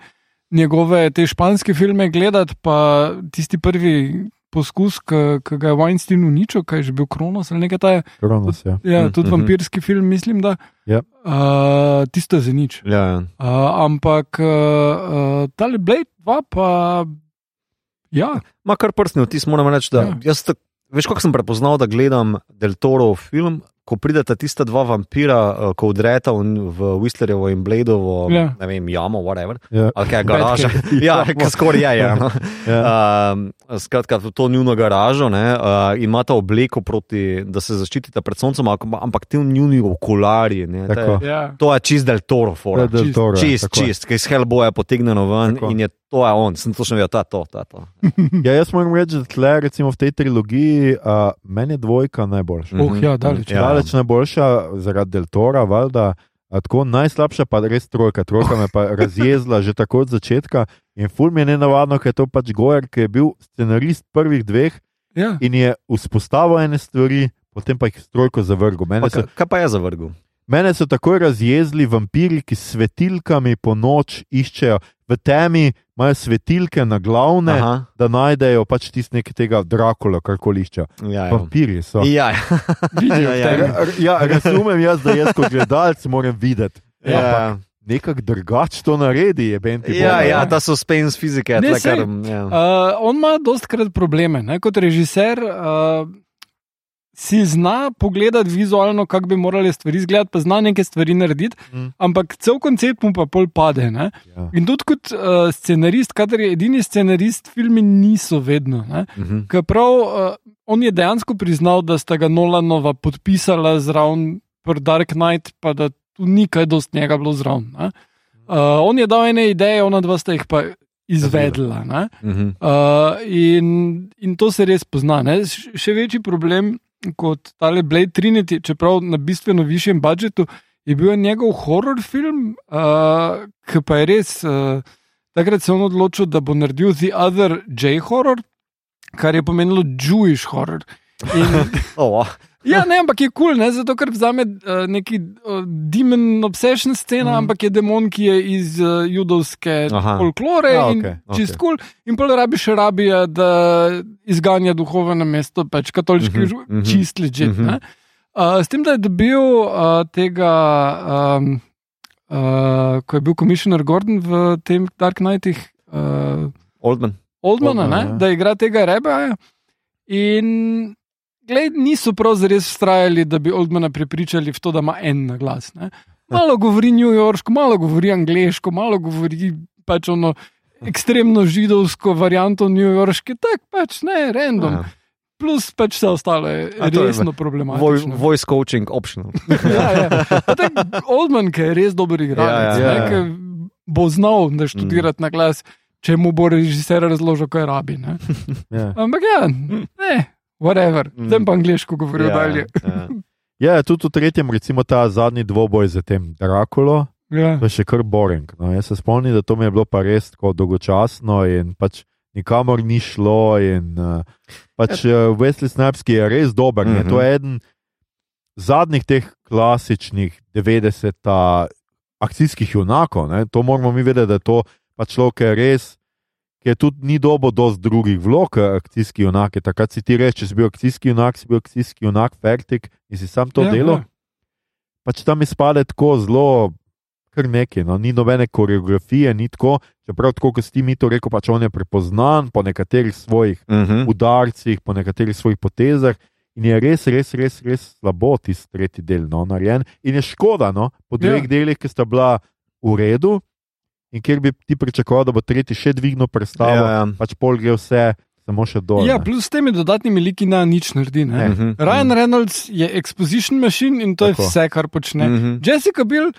njegove te španske filme gledati, pa tisti prvi poskus, ki ga je Weinstein uničil, kaj je že bil Kronos ali nekaj takega. Kronos, ja. Ja, Mhm, tudi mhm. vampirski film, mislim, da. Ja. Uh, tisto je za nič. Ja, ja. Uh, ampak uh, tale Blade 2 pa. Ja, Ma kar prstni vtis, moram reči, da Ja. jaz tak, veš, kako sem prepoznal, da gledam Del Toro film. Ko prideta tista dva vampira, eh, ko udreta v, Whistlerjevo in Bladeovo, Ja. ne vem, jamo, whatever, Ja. ali kaj garaža. Ja, kar skoraj je. Ja, no. Ja. Um, skratka, to, to njuno garažo ne, uh, imata obleko, proti, da se zaščitita pred soncem, ampak- ti njuni okularji. Ne, je, ja. to je čist del Toro, To fora. je Del čist- Toro, Čist, je. čist, ki iz Hellboya potegnjeno ven Tako. in je to je on, sem točno vedel, ta je to, ta to. Ja, jaz moram reči, da tle, recimo v tej trilogiji, uh, meni je dvojka najboljša. Oh, ja, daleč. Ja. Daleč najboljša zaradi Deltora, valjda. A tako najslabša pa res trojka. Trojka me pa razjezila že tako od začetka. In ful mi je nenavadno, ker je to pač Gojer, ki je bil scenarist prvih dveh Ja. in je vzpostavil ene stvari, potem pa jih s trojko zavrgel. Mene Pa, so, kaj, pa je za vrgu? Mene so takoj razjezili vampiri, ki s svetilkami po noč iščejo v temi, imajo svetilke na glavne, Aha, da najdejo pač tisti nekaj tega Drakula, karkoli iščejo. ja, ja. Vampiri so. Ja, ja. Vidijo Ja, ja, Ja, razumem jaz, da jaz kot gledalec moram videti. Ja, Ampak nekako drugače to naredi, je benti. ja, ja, ta suspense fizike Ne, tle, sej. Ja. Uh, on ima dostkrat probleme. Ne? Kot režiser uh, si zna pogledati vizualno, kako bi morale stvari izgledati, pa zna neke stvari narediti, Mm. ampak cel koncept mu pa pol pade. Ne? Ja. In tudi kot uh, scenarist, kadar je edini scenarist, filmi niso vedno. Ne? Mhm. Ker prav uh, on je dejansko priznal, da sta ga Nolanova podpisala zraven pri Dark Knight, pa da tu ni kaj dost njega bilo zraven. Uh, on je dal ene ideje, ona dva sta jih pa izvedla. Ne? Mhm. Uh, in, in to se res pozna. Ne? Še večji problem kot tale Blade Trinity, čeprav na bistveno višjem budžetu, je bil njegov horror film, uh, ki pa je res. Uh, takrat se je on odločil, da bo naredil The Other J horror, kar je pomenilo Jewish horror. In, Oh, ah. Ja, ne, ampak je kul, cool, zato ker vzame uh, neki uh, demon obsession scena, mm. ampak je demon, ki je iz uh, judovske Aha. folklore Ja, in okej, čist kul. Cool. In pol rabi še rabija, da izganja duhove na mesto, pač katoliški, mm -hmm, čist ležit. Mm -hmm. uh, s tem, da je dobil uh, tega. Um, Uh, ko je bil komisar Gordon v tem Dark Knightih, uh, Oldman. Oldmana, Oldmana, ne, ja. da igra tega Rebeja. In gled, niso prav zares vztrajali, da bi Oldmana prepričali v to, da ima en na glas. Ne. Malo govori New Yorksko, malo govori angliško, malo govori pač ono ekstremno židovsko varianto New Yorkske, tako pač ne, random. Ja. Plus pač vse ostalo je A je resno Vo- problematično. Voice coaching optional. ja, ja. Tak Oldman, ki je res dober igralec, Ja, ja, ne, ja. ki bo znal naštudirati na glas, če mu bo režiser razložil, kaj rabi. Ne. Ja. Ampak ja, ne, whatever. Mm. Zdaj pa angliško govoril Ja, dalje. ja. Ja, tudi v tretjem, recimo ta zadnji dvoboj z tem Drakulo, Ja. to je še kar boring. No, jaz se spomnim, da to mi je bilo pa res tako dolgočasno in pač nikamor ni šlo. In, uh, pač uh, Wesley Snipes, ki je res dober, mm Mhm. -hmm. to je eden zadnjih teh klasičnih 90-ih akcijskih junakov. Ne? To moramo mi vedeti, da je to pač človek, ki je res. Ki je tudi ni dobo dosti drugih vlog, eh, akcijski junak. je. Takrat si ti reče, če si bil akcijski junak, si bil akcijski junak, fertik in si sam to Ja, delo. ja. Pač tam izpade tako zelo, kar nekaj. No. Ni nobene koreografije, ni tako. Čeprav, tako kot si ti mi to rekel, pač on je prepoznan po nekaterih svojih Mhm. udarcih, po nekaterih svojih potezah. In je res, res, res, res slabo tisti tretji del no, narejen. In je škoda, no, po dveh ja. delih, ki sta bila v redu, in kjer bi ti pričakoval, da bo tretji še dvignil predstavo, Ja, ja, pač pol gre vse samo še dol. ja, plus s temi dodatnimi liki na nič naredi. Ne? Mhm. Ryan Reynolds je exposition machine in to je Tako. vse, kar počne. Mhm. Jessica Bill,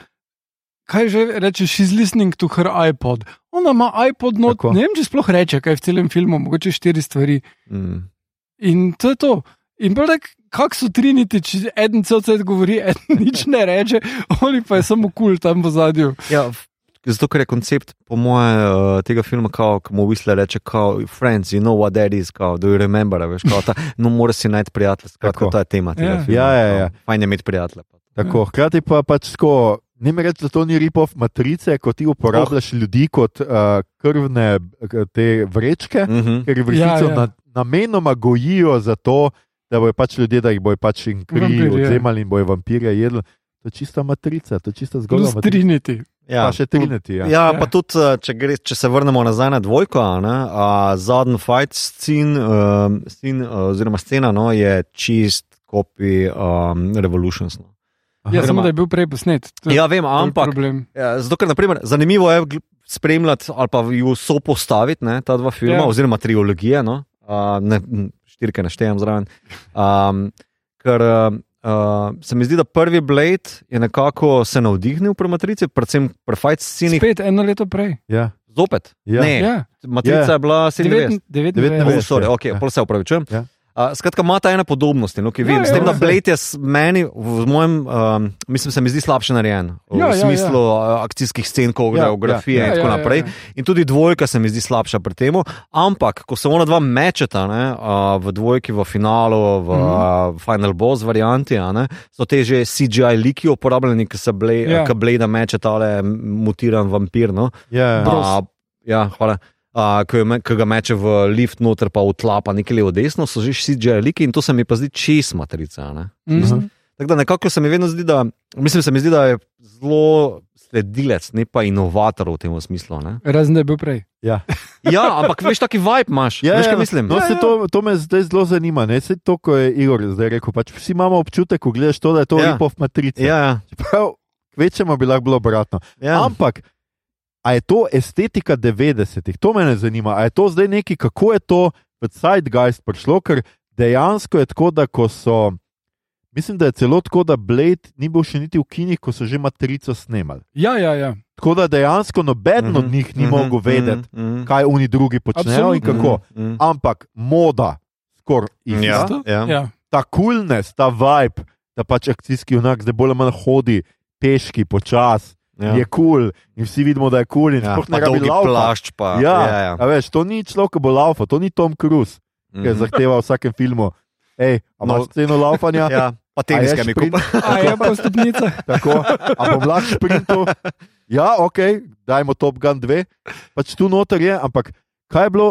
kaj že reče, she's listening to her iPod. Ona ima iPod, not, Tako. ne vem, če sploh reče, kaj je v celem filmu, mogoče štiri stvari. Mhm. In to je to. In tako, kak so triniti, če en cel cel govori, en nič ne reče, oni pa je samo kul cool tam v zadju. Ja, zato, ker je koncept, po mojem, uh, tega filma, kao, ko mu Whistler reče, kao, friends, you know what that is, kao, do you remember, veš, kao, ta, no, moraš si najti prijatelja, skratka, to je tema tega Ja. filma. Ja, ja, ja. kao, Fajn je imeti prijatelja. Tako, hkrati pa pač tako, Ne mi reči, da to ni ripov matrice, ko ti uporabljaš oh. ljudi kot uh, krvne k- te vrečke, Uh -huh. ker jih v Ja, resnici ja. na, namenoma gojijo za to, da bojo pač ljudje, da jih bojo pač in kri Vampirji, ja. odzemali in bojo vampirje jedli. To je čista matrica, to je čista zgodba. Plus Trinity. Ja, Pa še trineti. Ja. Ja, Ja. pa tudi, eh, če, gre, če se vrnemo nazaj na dvojko, a ne, a, zadnji fight scene, uh, scene uh, oziroma scena no, je čist kopij um, Revolutions. No. Ja, samo da je bil prej posnet. Ja, vem, ampak ja, zato, ker, naprimer, zanimivo je spremljati ali pa ju sopostaviti ne, ta dva filma, Ja. oziroma trilogije, no, uh, ne, štirke naštejem zraven. Um, ker uh, uh, se mi zdi, da prvi Blade je nekako se navdihnil pri Matrici, predvsem pri fight sceni. Spet eno leto prej. Ja. Zopet. Ja. Ne, Ja, Matrica Ja. je bila 97. 99. Oh, 99. sorry, okay, Ja. ja. se upravičujem. Ja. Uh, skratka, ima ta ene podobnosti, no, ki Ja, vem. S ja, tem, da ja. Blade je s- meni, v mojem, um, mislim, se mi zdi slabše narejen. V Ja, ja, smislu ja. akcijskih scen, koreografije Ja, ja, ja. in tako Ja, ja, naprej. ja. In tudi dvojka se mi zdi slabša pri tem. Ampak, ko se ona dva mečeta ne, uh, v dvojki, v finalu, v Mhm. uh, Final Boss varianti, a ne, so te že CGI liki uporabljeni, ki se Blade, Ja. ja. Blade meče tale mutiran vampir. No. Ja. Bros. A, ja, hvala. Uh, ki, me, ki ga meče v lift, noter pa utlapa nekaj levo, desno, so že CGI liki in to se mi pa zdi čist matrica. Ne? Mhm. Tako da nekako se mi vedno zdi, da, mislim, se mi zdi, da je zelo sledilec, ne pa inovator v tem smislu. Ne? Razen da je bil prej. Ja. Ja, ampak veš, taki vibe imaš. Ja, veš, ja, kaj mislim? No, Ja, ja, to, to me zdaj zelo zanima. Ne? Sej to, ko je Igor zdaj rekel. Pač vsi imamo občutek, ko gledaš to, da je to Ja. ja. ripov matrica. Ja, ja, Prav, kvečemo bi lahko bilo obratno. ja. Ampak, a je to estetika 90-ih? To me zanima. A je to zdaj neki, kako je to v Zeitgeist prišlo, ker dejansko je tako, da ko so. Mislim, da je celo tako, da Blade ni bil še niti v kinih, ko so že matrico snemali. Ja, ja, ja. Tako da dejansko noben od njih ni mogel vedeti, mm, kaj oni drugi počnejo in Absolutno. kako. Mm, Ampak moda, skoraj Ja, ista. ja. ja. Ta coolness, ta vibe, da pač akcijski junak zdaj bolj ali manj hodi, peški, počasi, ja. je kul cool, in vsi vidimo, da je kul cool in ja. Pa ne rabi plašč. Pa, Ja, ja, ja. A veš, to ni človek, ki bo laufal, to ni Tom Cruise, ki je Mhm. zahteval v vsakem filmu. Ej, a No. imaš sceno laufanja? Ja, pa teniske mi kupa. A je po stopnicah. Tako, a bom lahko šprintal. Ja, ok, dajmo Top Gun 2. Pač tu noter je, ampak kaj je bilo?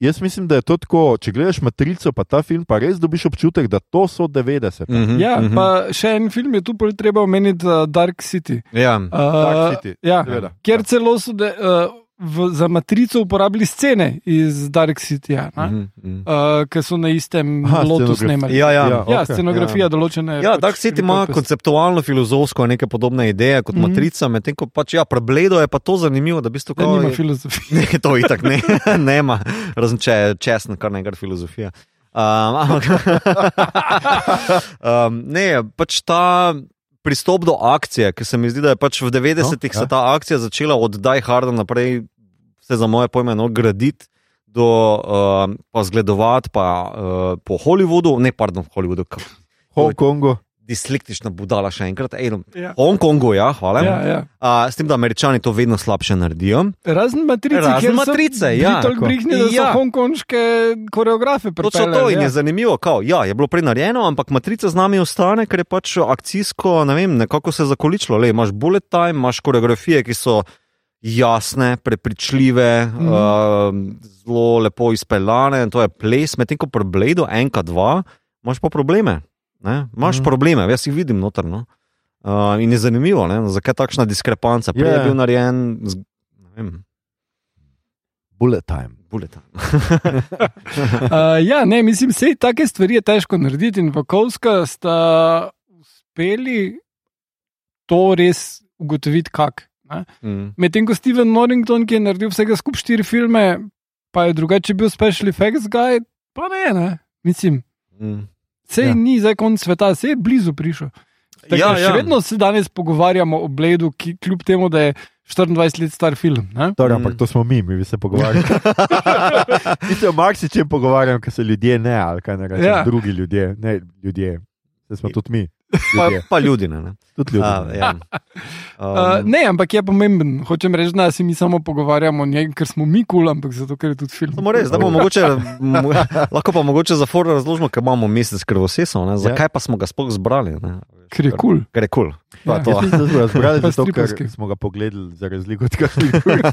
Jaz mislim, da je to tako, če gledaš matrico, pa ta film, pa res dobiš občutek, da to so 90. Mhm, Ja, mhm. pa še en film je tu treba omeniti, uh, Dark City. Ja. Uh, Dark City, Ja, seveda. kjer celo so de, uh, v, za matrico uporabili scene iz Dark City, ja, uh, Mhm, mhm. uh, ki so na istem Aha, lotu snemali. Ja, ja. Ja, okej, scenografija določene. Ja, pač Dark City ima konceptualno, filozofsko neke podobne ideje kot mm -hmm. Matrica, medtem ko pač ja, prebledo je pa to zanimivo, da v bistvu Da kao nima je- filozofije. Ne, to itak ne, nema, razen če je česen, kar nekaj filozofija. Um, ampak, um, ne, pač ta pristop do akcije, ki se mi zdi, da je pač v 90-ih No, se ja. ta akcija začela od Die Harda naprej, se za moje pojme, no, graditi. Do, uh, pa zgledovati pa, uh, po Hollywoodu, ne, pardon, Hollywoodu, kako- Hongkongu. Dislektična budala še enkrat. Ej, no, Ja. Hongkongu, ja, hvala. Ja, ja. Uh, s tem, da američani to vedno slabše naredijo. Razen matrice, Razen so Matrice, ja. toliko brihni, da so Ja. hongkonške koreografe pripeljali. to in ja. je zanimivo. Kao, ja, je bilo prej narejeno, ampak matrica z nami ostane, ker je pač akcijsko, ne vem, nekako se je zakoličilo. Le, imaš bullet time, imaš koreografije, ki so jasne, prepričljive, mm. uh, zelo lepo izpeljane, to je ples, medtem ko pri Bladu, enka, dva, imaš pa probleme. Ne? Imaš mm. probleme, jaz jih vidim notrno. Uh, in je zanimivo, ne? zakaj takšna diskrepanca. Prej Ja. je bil narejen, z, ne vem, Bullet time. bullet time. Uh, ja, ne, mislim, vse take stvari je težko narediti in Vakovska sta uspeli to res ugotoviti, kak. ne. Mm. Medtem ko Steven Norrington, ki je naredil vsega skupaj štiri filme, pa je drugače bil special effects guy, pa ne, ne. Mislim, Mm. Sej Ja. ni zdaj konc sveta, sej je blizu prišel. Tako, Ja, še ja. vedno se danes pogovarjamo o Bladu, ki kljub temu, da je 24 let star film. Ne? Torej, Mm. ampak to smo mi, mi bi se pogovarjali. mi se o marsičem pogovarjamo, ker se ljudje ne, ali kaj ne rečem, Ja. drugi ljudje, ne ljudje. Se smo tudi mi. Pa, pa ljudi. Ne, ne. Tudi ljudje. A, ja. Uh, um, ne, ampak je pomemben. Hočem reči, da se mi samo pogovarjamo o njej, ker smo mi kul, cool, ampak zato, ker je tudi film. Samo res, da bomo mogoče, mo, lahko pa mogoče za for razložimo, ker imamo mesec krvosesov, ne, zakaj pa smo ga sploh zbrali. Ne, Ker je kul. Ker je kul. Ja. Cool. Mislim, da smo ga zbrali Pa zato, ker smo ga pogledali, za razliko od kakšnih drugih.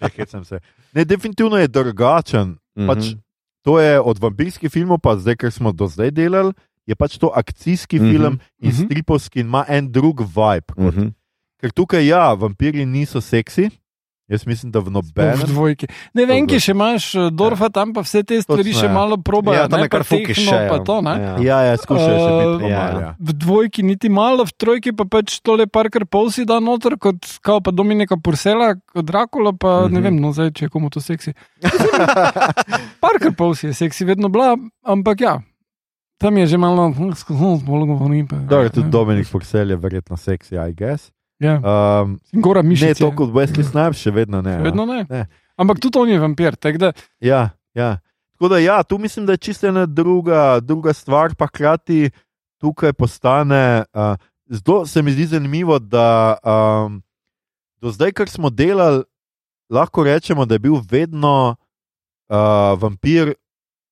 Ne, hecam se. Ne, definitivno je drugačen. Pač, Mhm. to je od vampirskih filmov, pa zdaj, ker smo do zdaj delali, je pač to akcijski Mhm. film in Mhm. stripovski in ima en drug vibe. kot- Mhm. Ker tukaj, ja, vampiri niso seksi, jaz mislim, da v V nobenem. dvojki. Ne vem, ki še imaš, eh, Dorfa tam pa vse te stvari Točno, še ja. malo proba. Ja, tam je kar pa fuki še. Ja. to, ne. Ja. Ja, ja, skušajo še biti Uh, ja. normalni. V dvojki niti malo, v trojki pa pač tole Parker Polsi da noter, kot kao pa Dominika Pursela, kot Dracula, pa mm -hmm. ne Mhm. vem, no zdaj, če je komu to seksi. Parker Polsi je seksi vedno bila, ampak ja. Tam je že malo, skozi bolj govorim. pa- Dobro, tudi ja. Dominik Foxel je verjetno seksi, I guess. Ja. Um, Gora ne mišice. toliko kot Wesley Snipes, še vedno ne. ja. Vedno ne. Ne. Ampak tudi on je vampir. Da, Ja, ja. Tako da, ja, tu mislim, da je čisto ena druga, druga stvar, pa hkrati tukaj postane. Uh, zelo se mi zdi zanimivo, da um, do zdaj, kar smo delali, lahko rečemo, da je bil vedno uh, vampir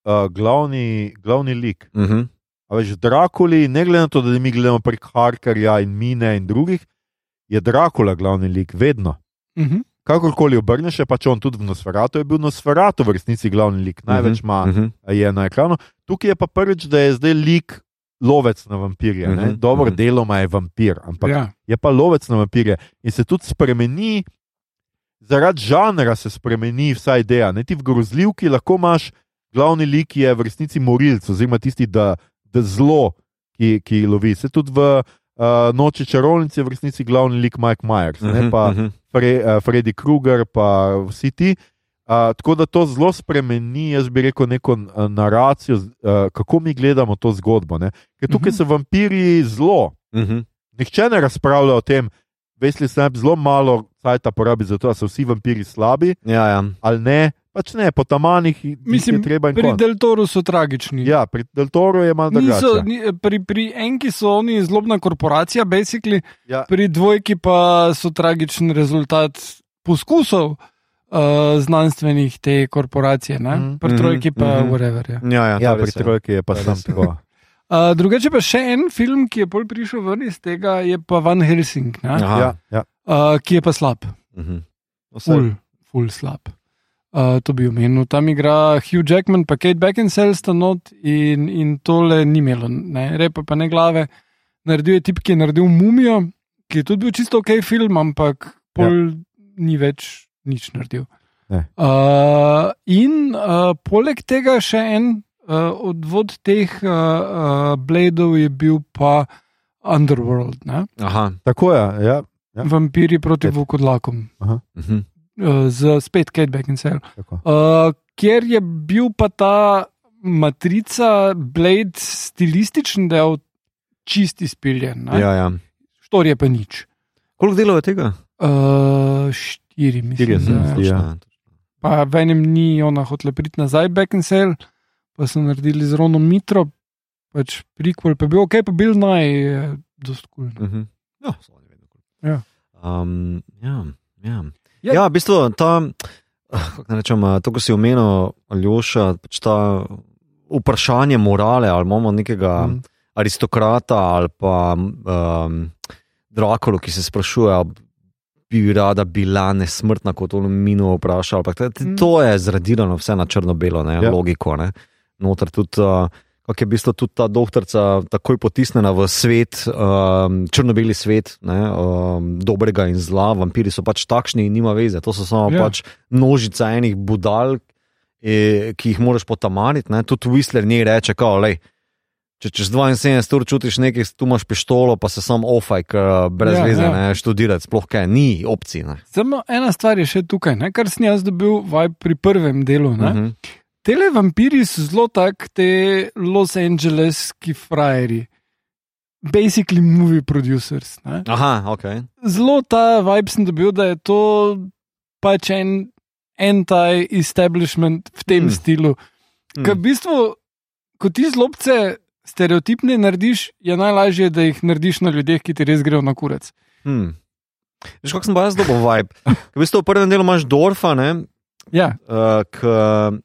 uh, glavni, glavni lik. Mhm. A veš, Drakuli, ne glede na to, da mi gledamo prek Harkarja in Mine in drugih, je Drakula glavni lik, vedno. uh -huh. Kakorkoli obrneš, je pač on tudi v Nosferatu, je bil Nosferatu v resnici glavni lik, največ ima Mhm. je na ekranu. Tukaj je pa prvič, da je zdaj lik lovec na vampirje. Mhm, Mm -hmm. Dobro, mhm. mm -hmm. deloma je vampir, ampak ja. je pa lovec na vampirje in se tudi spremeni. Zaradi žanra se spremeni vsa ideja. Ne ti v grozljivki lahko imaš glavni lik, je v resnici morilc, oziroma tisti, da, da zlo, ki, ki lovi. Se tudi v uh, Noči čarovnice je v resnici glavni lik Mike Myers, ne Mhm, pa mhm. Fre, uh, Freddy Krueger, pa vsi ti. Uh, tako da to zelo spremeni, jaz bi rekel, neko uh, naracijo, uh, kako mi gledamo to zgodbo. Ne? Ker tukaj Mhm. so vampiri zelo. Mhm. Nihče ne razpravlja o tem, Vesli Snap zelo malo cajta porabi za to, da so vsi vampiri slabi Ja, ja. ali ne. Pač ne, po tamanih Mislim, je treba in Pri konc. Del Toru so tragični. Ja, pri Del Toru je malo drugače. ni, pri, pri enki so oni zlobna korporacija, basically, Ja. pri dvojki pa so tragičen rezultat poskusov uh, znanstvenih te korporacije, ne? Mhm. pri trojki pa Mhm. mm whatever. Ja. Ja, ja, Ja, pri je. trojki je pa sam tako. Uh, drugače pa še en film, ki je bolj prišel ven iz tega, je pa Van Helsing. Ja, ja. uh, ki je pa slab, Mhm. Vse- ful, ful slab. Uh, to bi omenil. Tam igra Hugh Jackman, pa Kate Beckinsale sta not in, in tole ni imelo, ne, repa pa ne glave. Naredil je tip, ki je naredil Mumijo, ki je tudi bil čisto ok film, ampak pol ja. ni več nič naredil. Ne. Uh, in uh, poleg tega še en uh, odvod teh uh, uh, Bladov je bil pa Underworld, ne? Aha. Tako je. Ja, Ja. vampiri proti vukodlakom, Mhm. uh, z spet Kate Beckinsale. Uh, ker je bil pa ta matrica Blade stilističen del čist izpiljen, ne? Ja, ja. štor je pa nič. Koliko delov je tega? Uh, štiri, mislim. Mi da. Ja. Točno, Pa v enem ni ona hotela priti nazaj, Beckinsale, pa so naredili z Ronom Mitro, pač prikol, pa je bil ok, pa bil naj, je dost kul. Cool. Mhm. Ja, so oni vedno kul. Ja. Um, ja, ja. Ja. ja, v bistvu ta, ah, kako rečem, to, ko si omenil, Aljoša, pač ta vprašanje morale, ali imamo nekega Mhm. aristokrata ali pa um, Drakulu, ki se sprašuje, bi rada bila nesmrtna, kot on minu vpraša. ali pa To, Mhm. to je zradirano vse na črno-belo, ne, Ja. ja. logiko. Ne. Noter tudi. Uh, Kako je v bistvu tudi ta doktorica takoj potisnjena v svet, um, črno-beli svet, ne, um, dobrega in zla, vampiri so pač takšni in nima veze. To so samo Ja. ja. pač množica enih budal, eh, ki jih moraš potamariti. Ne. Tudi Whistler njej reče, kao, lej, če čez 72 ur čutiš nekaj, tu imaš pištolo, pa se sam ofaj, brez Ja, veze ja. ne študirati, sploh kaj, ni opcij. Ne. Samo ena stvar je še tukaj, ne? kar sem jaz dobil vibe pri prvem delu. Uh Uh -huh. Tele vampiri so zelo tak, te Los Angeleski frajeri, basically movie producers. Ne? Aha, ok. Zelo ta vibe sem dobil, da je to pač en anti-establishment v tem mm. stilu. Hmm. Ker v bistvu, ko ti zlobce stereotipne narediš, je najlažje, da jih narediš na ljudeh, ki ti res grejo na kurec. Hmm. Veš, kako sem pa jaz dobil vibe? V bistvu v prvem delu imaš Dorfa, ne, Ja, uh, ki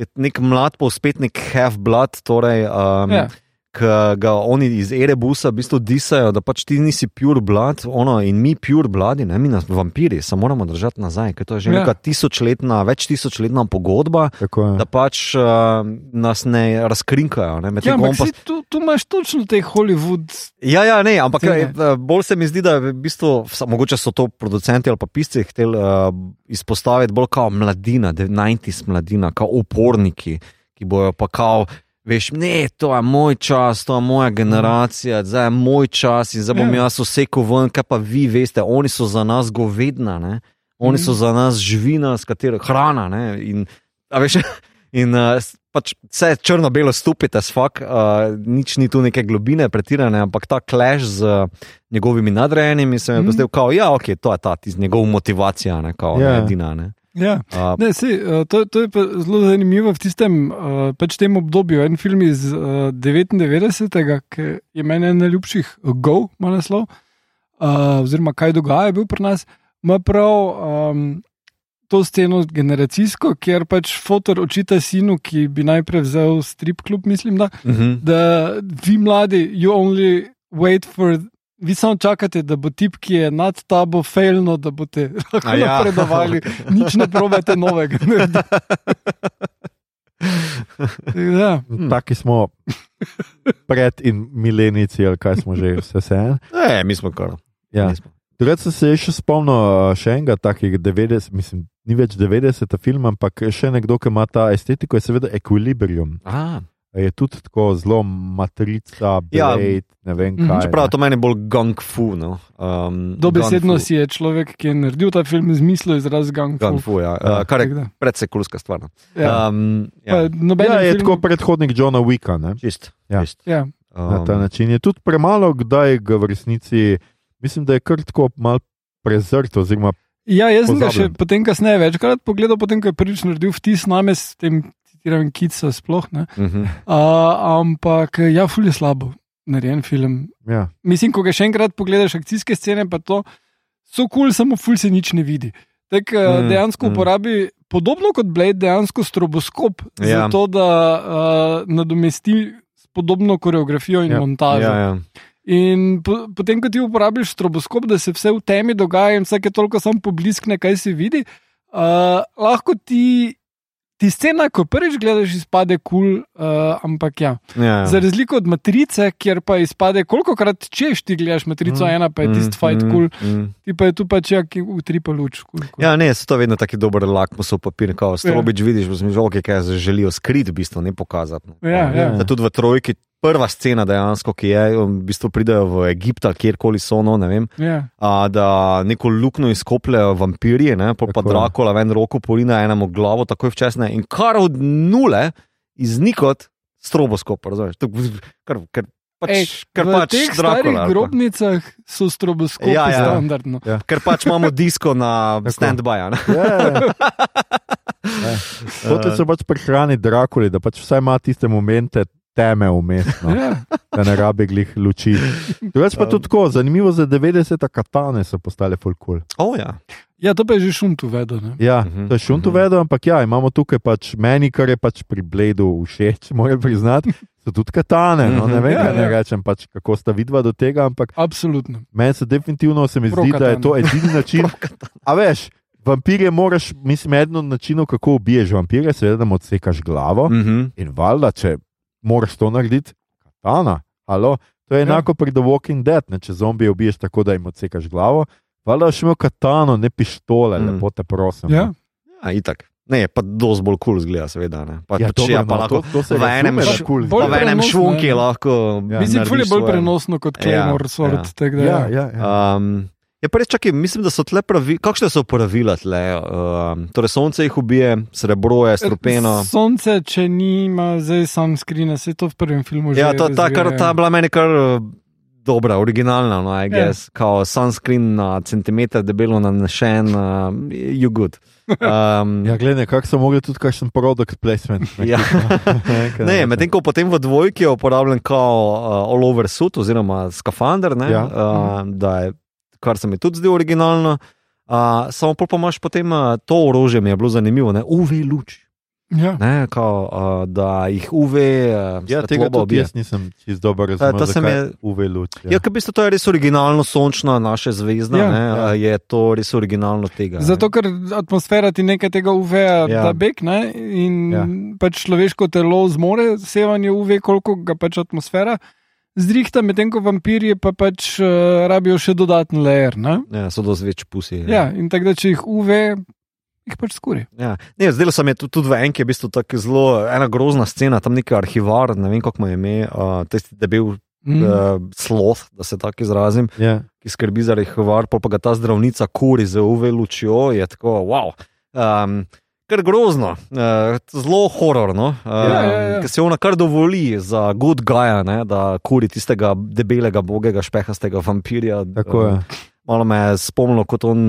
je nek mlad, povspetnik half-blood, torej, um, ja. Ki ga oni iz Erebusa v bistvu disajo, da pač ti nisi pure blood, ono, in mi pure bloodi, ne mi nas vampiri, se moramo držati nazaj, ker to je že Ja. neka tisočletna, več tisočletna pogodba, da pač uh, nas ne razkrinkajo. Ne, ja medtem ko on ampak pa- si, tu, tu imaš točno te Hollywood. Ja, ja, ne, ampak Scene. eh, bolj se mi zdi, da je v bistvu, mogoče so to producenti ali pa pisci hteli uh, izpostaviti bolj kot mladina, 90s mladina, kot uporniki, ki bojo pa kao. Veš, ne, to je moj čas, to je moja generacija, zdaj je moj čas in zdaj bom Ja. jaz vsekel ven, kaj pa vi veste, oni so za nas govedna, ne? oni so Mhm. za nas živina, s katero hrana. Ne? In, veš, in uh, pač vse črno-belo stupite, sfak, uh, nič ni tu neke globine, pretirane, ampak ta clash z uh, njegovimi nadrejenimi se mi je Mhm. pozdel, kao, ja, ok, to je ta tiz, njegov motivacija, ne, kao, Ja. ne, edina. Ne. Ja. Uh, Ne, sej, uh, to, to je zelo zanimivo v tistem uh, pač tem obdobju. En film iz uh, 99. ki je meni en najljubših, uh, Go, ima naslov, uh, oziroma kaj dogaja, je bil pri nas, ima prav um, to sceno generacijsko, kjer pač fotor očita sinu, ki bi najprej vzel strip klub, mislim, da, uh -huh. da vi mladi, you only wait for. Vi samo čakate, da bo tip, ki je nad tabo, failno, da boste lahko A ja. napredovali, nič ne probate novega. ja. Taki smo pred in milenici, ali kaj smo že vse vse. Ne, mi smo kar. Ja. sem se še spomnil uh, še enega takega 90, mislim, ni več 90 film, ampak še nekdo, ki ima ta estetiko, je seveda Equilibrium. A, Je tudi tako zelo matrica, Ja. blade, ne vem Mhm. kaj. čeprav to meni bolj gang fu. No. Um, Dobesedno fu. si je človek, ki je naredil ta film, izmislil izraz gang. Gun fu, ja. Uh, kar je Tako da, predvsej kulska stvar. no. Ja. Um, Pa ja, noben Ja, je film, tako predhodnik Johna Wicka. Ne? čist. Ja. čist. Ja. Na ta Um, način je tudi premalo, kdaj ga v resnici, mislim, da je kar tako mal prezrt. Oziroma, ja, jaz sem ga še potem kasneje večkrat pogledal, potem ko je prvič naredil vtis name s tem, citiram, kica sploh. Ne? uh -huh. Uh, ampak ja, ful je slabo narejen film. ja. Mislim, ko ga še enkrat pogledaš, akcijske scene, pa to so kul, cool, samo ful se nič ne vidi. Tak, Mm, mm, dejansko mm. mm. uporabi, podobno kot Blade, dejansko stroboskop, Ja. ja. zato da uh, nadomesti podobno koreografijo in Ja. montažo. Ja, ja. In po, potem, ko ti uporabiš stroboskop, da se vse v temi dogaja in vsake toliko samo pobliskne, kaj se vidi, uh, lahko ti. Ti scena, ko prvič gledaš, izpade kul, cool, uh, ampak ja. Ja. Za razliko od matrice, kjer pa izpade, koliko krat češ ti gledaš matrico, Mm, mm, ena pa je Mm, tisti fight mm, kul, mm. ti pa je tu pač ja, ki utripa luč. Cool, cool. Ja, ne, so to vedno taki dober lakmusov papir, kot strobič ja. vidiš, že okay, kaj zdaj želijo skriti, v bistvu ne pokazati. no. Ja, ja. Tudi v trojki, prva scena dejansko, ki je, v bistvu pridejo v Egipt ali kjerkoli so, no, ne vem, Ja. a, da neko luknjo izkopljajo vampirji, ne, pa Tako je. Drakula ven roko porina enemu glavo, takoj včasne in kar od nule iznikot stroboskop, razumeš? To- Kar, kar pač, Ej, kar v pač teh Dracula, starih pa- grobnicah so stroboskopi Ja, ja, ja. ja. standardno. Ker pač imamo disko na Tako. stand-by. ne. Ja, ja. Hoče se pač prehraniti Drakuli, da pač vsaj ima tiste momente teme vmes, no, Ja. da ne rabi glih luči. Drugač pa tudi tako, zanimivo za 90-ta katane so postale folkul. Oh, ja. ja, to pa je že šunt uvedel. ne. Ja, Mhm, to je šunt mhm. uvedel, ampak ja, imamo tukaj pač meni, kar je pač pri Bledu všeč, moram priznati, so tudi katane. No, ne Mhm. vem, Ja, kaj ne ja. rečem, pač, kako sta vidva do tega, ampak Absolutno. meni se definitivno se mi Pro zdi, da je katane. to edini način. A veš, vampirje moraš, mislim, eden od načinov, kako ubiješ vampirje, seveda, da mu odsekaš glavo. Mhm. In valjda, če moraš to narediti, katana, alo, to je Ja. enako pri The Walking Dead, ne, če zombije ubiješ tako, da jim odsekaš glavo. Valjda boš imel katano, ne pištole, Mm. lepo te prosim. Ja. no. Ja, itak. Ne, pa dosti bolj kul cool zgleda, seveda. Ne. Pa, Ja, pač, dobro, ja, no, pa lahko to, to v enem da š- pa v enem ne. lahko. Ja. Mislim, ful je bolj prenosno kot Ja, Claymore ja. tako da Ja, ja. ja, ja. Um, je pa res, čakaj, mislim, da so tle pravila. Kakšne so pravila tle? Um, torej, sonce jih ubije, srebro je strupeno. Sonce, če nima zdaj sam skrina, se to v prvem filmu že. Ja, to, ta, kar, ta je bila meni kar uh, dobra, originalna, no, I Ja. guess, kao sunscreen na centimeter debelo nanešen, uh, you good. Um, Ja, gledaj, kako so mogli tudi kakšen product placement. Ja. Ne, medtem ko potem v dvojki je uporabljen kao uh, all over suit oziroma skafander, ne, Ja. uh, da je, kar se mi tudi zdi originalno. Uh, samo pol pa imaš potem uh, to orožje, mi je bilo zanimivo, ne, UV luč. Ja. Ne, kao, uh, da jih UV. Uh, Ja, tega tudi jaz nisem čist dobro razumel. mi zakaj je- UV luč. Ja, ker v bistvu to je res originalno sončna naša zvezda, Ja, ja, ne, ja. ja. je to res originalno tega. ne. Zato, ker atmosfera ti nekaj tega uveja, Ja. ja. da bek, ne? in Ja. ja. pač človeško telo zmore sevanje UV, koliko ga pač atmosfera zrihta, medtem ko vampirji pa pač uh, rabijo še dodaten layer. Ne? Ja, so dosti več pusi. Ja, in tako da če jih UV, jih pač skuri. Ja. Ne, zdelo se mi je tudi, tudi v enki, je v bistvu tako zelo ena grozna scena, tam neki arhivar, ne vem kako mu je ime, uh, tisti debel Mm. uh, sloth, da se tako izrazim, Ja. ki skrbi za arhivar, pol pa ga ta zdravnica kuri z UV lučjo, je tako, wow. Um, Ker grozno, uh, zelo hororno, uh, Ja, ja, ja. ker se ona kar dovoli za good guy, ne, da kuri tistega debelega, bogega, špehastega vampirja. Tako je. Uh, malo me je spomnilo kot on.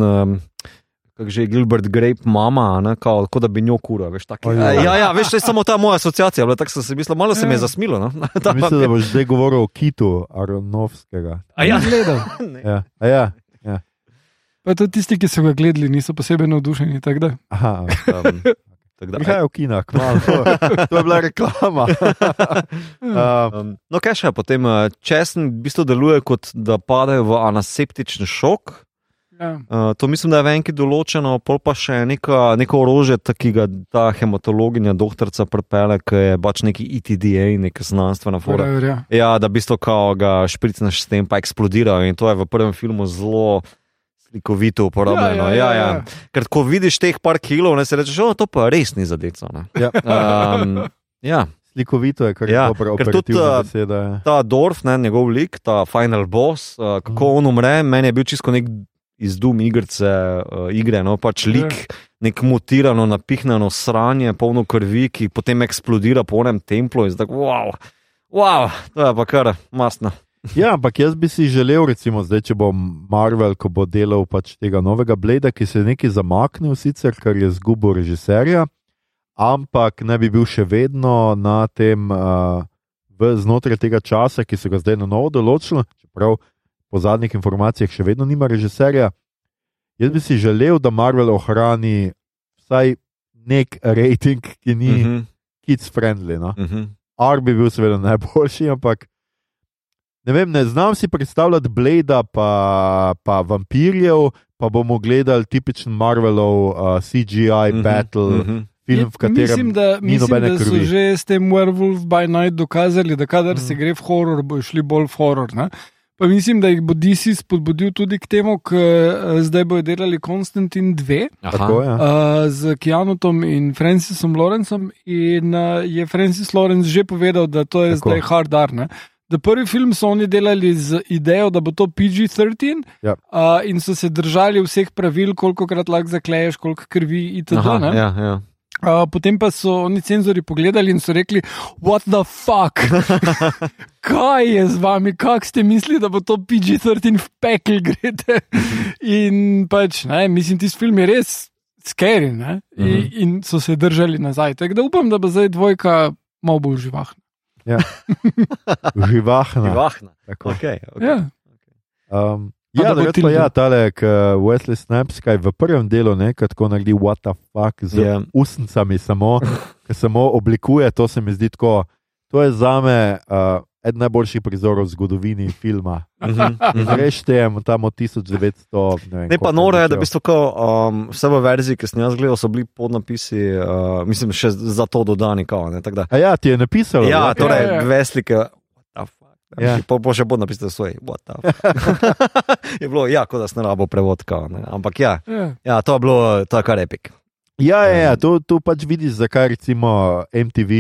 Kako že je Gilbert Grape, mama, ne, kao, kot da bi njo kura. Veš, taki, Ojoj. ja, ja, veš, to je samo ta moja asociacija. bila, Tako sem se mislil, malo se mi je Ja. zasmilo. No? Mislim, da boš zdaj govoril o kitu Aronovskega. A ja. Ne. Ja. A ja. Pa tudi tisti, ki so ga gledali, niso posebej navdušeni. tako da. Aha, Um, tako da- Prihaj v kinah, malo. To je bila reklama. um, Um, no, kaj še je potem? eh, Česen v bistvu deluje kot da padejo v anaseptični šok. Ja. Uh, to mislim, da je v enki določeno, pol pa še neka, neko orožje, ki ga ta hematologinja, doktorica prepele, ki je pač neki ETDA, neka znanstvena. Whatever, ja. Ja, da v bistvu kao ga špricneš s tem, pa eksplodira in to je v prvem filmu zelo slikovito uporabljeno. Ja, ja, ja, ja. Ker ko vidiš teh par kilov, ne se rečeš, o, to pa res ni zadeco. ne." ja. Um, ja. Slikovito je, kar je Ja, dobro ker tudi, operativna uh, beseda. ja. Ta Dorf, ne, njegov lik, ta final boss, uh, kako on umre, meni je bil čisto nek izdum igrice, uh, igre, no pač lik, nek mutirano, napihnjeno sranje, polno krvi, ki potem eksplodira po enem templu in zdaj, wow, wow, to je pa kar mastno. Ja, ampak jaz bi si želel, recimo, zdaj, če bo Marvel, ko bo delal pač tega novega Bleda, ki se je nekaj zamaknil, sicer, ker je zgubil režiserja, ampak ne bi bil še vedno na tem, uh, znotraj tega časa, ki so ga zdaj na novo določili, čeprav po zadnjih informacijah še vedno nima režiserja. Jaz bi si želel, da Marvel ohrani vsaj nek rating, ki ni -hmm. Mhm, kids friendly. No? mhm. R bi bil seveda najboljši, ampak ne, vem, ne znam si predstavljati Blada, pa, pa vampirjev, pa bomo gledali tipičen Marvelov uh, CGI Mhm, battle, mhm. film, v katerem mislim, da, ni mislim, da so krvi. že s tem Werewolf by Night dokazali, da kadar Mm. mm. se gre v horor, bo šli bolj v horor. Ne? Pa mislim, da jih bo DC spodbudil tudi k temu, ker zdaj bodo delali Konstantin 2 Tako. Ja. uh, z Keanutom in Francisom Lawrencem. In uh, je Francis Lawrence že povedal, da to je Tako. Zdaj hard R. Ne? Da prvi film so oni delali z idejo, da bo to PG-13 Ja. uh, in so se držali vseh pravil, koliko krat lahko zakleješ, koliko krvi itd. Aha, ne. ja, ja. Uh, potem pa so oni cenzori pogledali in so rekli: What the fuck? Kaj je z vami, kako ste mislili, da bo to PG-13 v pekel grede? in pač, ne, mislim, tisti film je res scary ne? in, Mhm. in so se držali nazaj. Tako da upam, da bo zdaj dvojka malo bolj živahna. Živahna. Živahna. Tako. Okay, okay. Ja. Um, Pa ja, da da pa Tilda. ja, tale, k Wesley Snipes, kaj v prvem delu, ne, ko tako naredi what the fuck z Ja. yeah. usnicami, samo, samo oblikuje, to se mi zdi tako. To je za me uh, eden najboljših prizorov v zgodovini filma. Mhm, mhm. Reštejem tam od 1900. Ne, vem, Ne, pa noro je, da začel. bi to, um, vse v verziji, ki sem jaz gledal, so bili podnapisi, uh, mislim, še za to dodani. Kao, ne, da- ja, ti je napisal. ja, torej, Ja, ja. dve slike. what the fuck, Ja. Pa bo še pod napisal svoj, what the fuck. je bilo, ja, kot da sem rabo prevod, kao, ne. ampak ja, Ja. ja, to je bilo, to je kar epik. Ja, ja, ja to, to pač vidiš, zakaj recimo MTV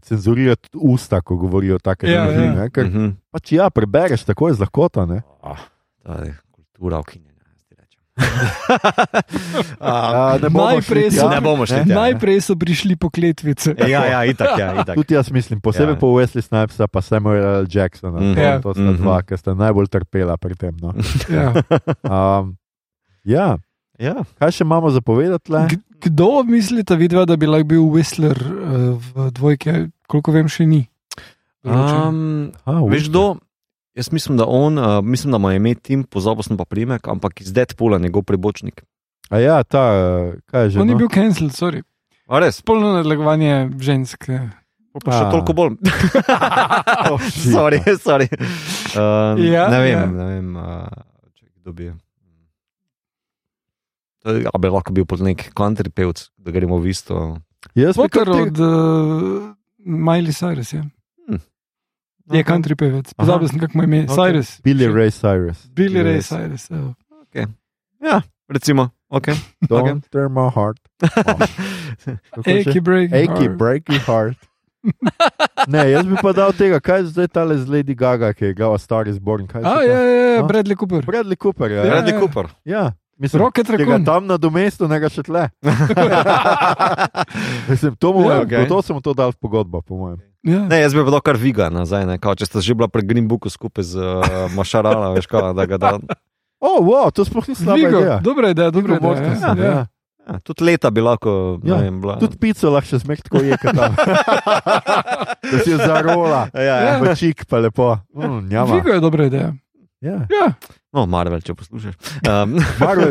cenzurira usta, ko govorijo take Ja, stvari. ja. ne, Ker Mhm. pač ja, prebereš tako je z lahkoto. Ne? Ah, to je kultura ukinjena. jaz ti rečem. A, ne bomo Najprej šli so- tja, Ne bomo šli ne? Najprej so prišli po kletvice. Ja, ja, itak, ja, itak. Tudi jaz mislim, posebej Ja. po Wesley Snipesa, pa Samuel L. Jacksona. Mhm. To, Ja. to sta dva, Mhm. ki sta najbolj trpela pri tem. No. Ja. Um, ja, Ja. kaj še imamo za povedati? Le? Kdo mislite, vidva, da bi lahko bil Whistler uh, v dvojki? Koliko vem, še ni. Um, A, veš, kdo? Jaz mislim, da on, uh, mislim, da ima ime Tim, pozabil sem pa primek, ampak iz Deadpoola njegov pribočnik. A ja, ta, eh, kaj je že? On je no? bil cancelled, sorry. A res? Spolno nadlegovanje žensk. Pa še toliko bolj. Oh, sorry, sorry. Um, Ja, ne vem, ja. ne vem uh, če kdo bi. Je- A bi lahko bil pod nek country pevc, da gremo v isto. Jaz Potter kar od uh, Miley Cyrus. Je, je country pevec. Pozabil sem, kako mu je ime. Ok. Cyrus. Billy Ray Cyrus. Billy Ray Cyrus. evo. Ja, recimo. Okay. Don't tear my heart. Že? Achy break. Achy, heart. breaky heart. ne, jaz bi pa dal tega, kaj je zdaj tale z Lady Gaga, ki je igrala Star is Born. Kaj je A, ja, ja, ja, No. Bradley Cooper. Bradley Cooper. Ja, Ja, Bradley ja. Cooper. ja. Mislim, Rocket Raccoon. tam na domestu, ne ga še tle. Mislim, to mu Ja, okej. to sem to dal v pogodbo, po mojem. Ja. Ne, jaz bi dal kar Viga nazaj, ne, kao, če sta že bila pri Green Booku skupaj z uh, Mašarala, veš, kao, da ga da. O, oh, wow, to sploh ni slaba Vigo, ideja. dobra ideja, dobra Viggo ideja. Mortensen, Ja, ja. Ja, tudi leta bi lahko, Ja, ne vem, bila. Tudi pico lahko še zmek tako je, kot tam. da si jo zarola, Ja, ja. Ja. čik pa lepo. Mm, njama. Vigo je dobra ideja. Ja. Ja. No, Marvel, če poslušaš. Um,